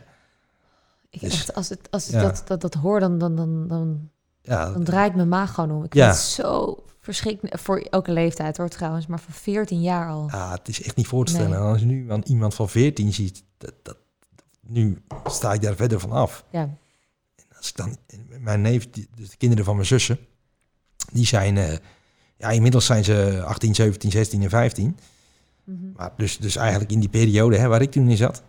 Ik dus, echt, als, het, als ik dat, dat, dat hoor, dan, dan, dan, dan, ja, dan draait mijn maag gewoon om. Ik ja. vind het zo verschrikkelijk, voor elke leeftijd hoor trouwens, maar voor 14 jaar al. Ja, het is echt niet voor te stellen. Nee. Als je nu iemand van 14 ziet, dat, dat, nu sta ik daar verder van af. Ja. En als ik dan, mijn neef, dus de kinderen van mijn zussen, die zijn, uh, ja, inmiddels zijn ze 18, 17, 16 en 15. Mm -hmm. Maar dus, dus eigenlijk in die periode hè, waar ik toen in zat.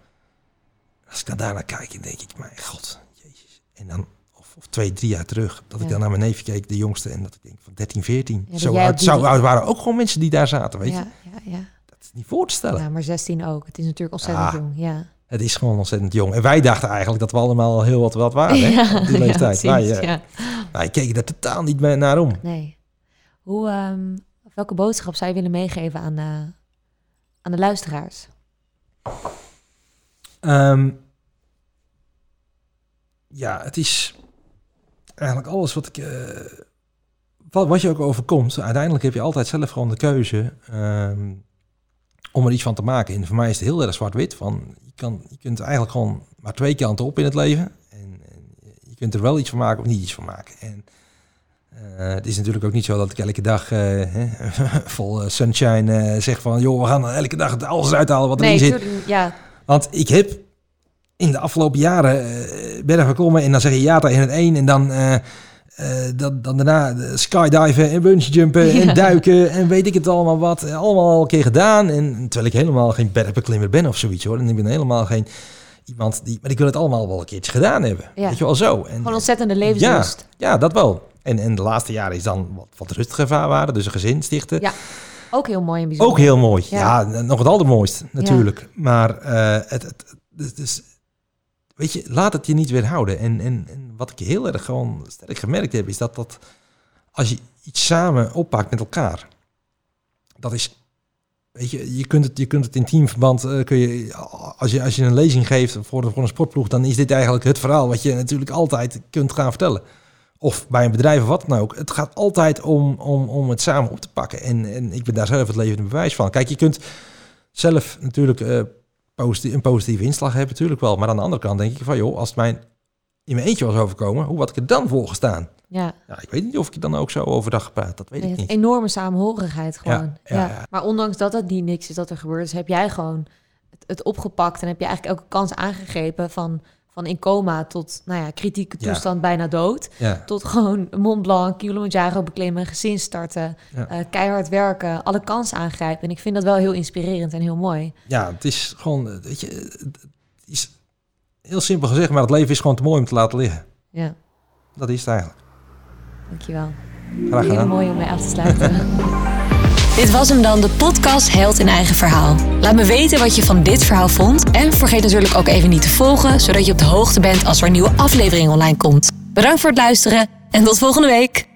Als ik dan daarnaar kijk, dan denk ik, mijn god, jezus. En dan, of, of twee, drie jaar terug, dat ja. ik dan naar mijn neefje keek, de jongste, en dat ik denk van 13, 14. Ja, zo oud, zo oud waren ook gewoon mensen die daar zaten, weet ja, je. Ja, ja. Dat is niet voor te stellen. Ja, maar 16 ook. Het is natuurlijk ontzettend ah. jong, ja. Het is gewoon ontzettend jong. En wij dachten eigenlijk dat we allemaal heel wat wat waren, hè? [LAUGHS] Ja, op die leeftijd. Ja, wij, uh, ja. wij keken daar totaal niet meer naar om. Nee. Hoe, um, welke boodschap zou je willen meegeven aan, uh, aan de luisteraars? Um, ja, het is eigenlijk alles wat ik... Uh, wat, wat je ook overkomt. Uiteindelijk heb je altijd zelf gewoon de keuze... Um, om er iets van te maken. En voor mij is het heel erg zwart-wit. Van je, kan, je kunt eigenlijk gewoon maar twee kanten op in het leven. En, en je kunt er wel iets van maken of niet iets van maken. En uh, het is natuurlijk ook niet zo dat ik elke dag uh, hè, [LAUGHS] vol sunshine zeg van... joh, we gaan elke dag alles uithalen wat erin nee, zit. Ja. Want ik heb in de afgelopen jaren bergen geklommen en dan zeg je ja tegen het een en dan... Uh, dan, dan daarna skydiven en bungee jumpen en duiken en weet ik het allemaal wat. Allemaal al een keer gedaan. En terwijl ik helemaal geen bergbeklimmer ben of zoiets hoor. En ik ben helemaal geen iemand die... Maar ik wil het allemaal wel een keertje gedaan hebben. Ja. Weet je wel zo. En, Gewoon ontzettende levenslust. Ja, ja, dat wel. En, en de laatste jaren is dan wat, wat rustiger waren. Dus een gezin stichten. Ja, ook heel mooi en bijzonder. Ook heel mooi. Ja, ja nog het allermooist natuurlijk. Maar uh, het, het, het, dus, weet je, laat het je niet weerhouden. En, en, en wat ik heel erg gewoon sterk gemerkt heb, is dat, dat als je iets samen oppakt met elkaar, dat is, weet je, je kunt het, je kunt het in teamverband, uh, kun je, als je, als je een lezing geeft voor, voor een sportploeg, dan is dit eigenlijk het verhaal wat je natuurlijk altijd kunt gaan vertellen. Of bij een bedrijf of wat dan ook. Het gaat altijd om, om, om het samen op te pakken. En, en ik ben daar zelf het levende bewijs van. Kijk, je kunt zelf natuurlijk uh, positief, een positieve inslag hebben, natuurlijk wel. Maar aan de andere kant denk ik van, joh, als het mijn in mijn eentje was overkomen, hoe had ik er dan voor gestaan? Ja. ja. Ik weet niet of ik dan ook zo overdag gepraat, dat weet nee, ik niet. Enorme samenhorigheid gewoon. Ja, ja, ja, Maar ondanks dat het niet niks is dat er gebeurt, is, heb jij gewoon het, het, opgepakt en heb je eigenlijk elke kans aangegrepen van, van in coma tot nou ja, kritieke toestand bijna dood. Tot gewoon Mont Blanc, Kilimanjaro beklimmen, gezin starten, uh, keihard werken, alle kansen aangrijpen. En ik vind dat wel heel inspirerend en heel mooi. Ja, het is gewoon, weet je, het is heel simpel gezegd, maar het leven is gewoon te mooi om te laten liggen. Ja. Dat is het eigenlijk. Dankjewel. Graag gedaan. Heel mooi om mee af te sluiten. [LAUGHS] Dit was hem dan, de podcast Held in Eigen Verhaal. Laat me weten wat je van dit verhaal vond. En vergeet natuurlijk ook even niet te volgen, zodat je op de hoogte bent als er een nieuwe aflevering online komt. Bedankt voor het luisteren en tot volgende week.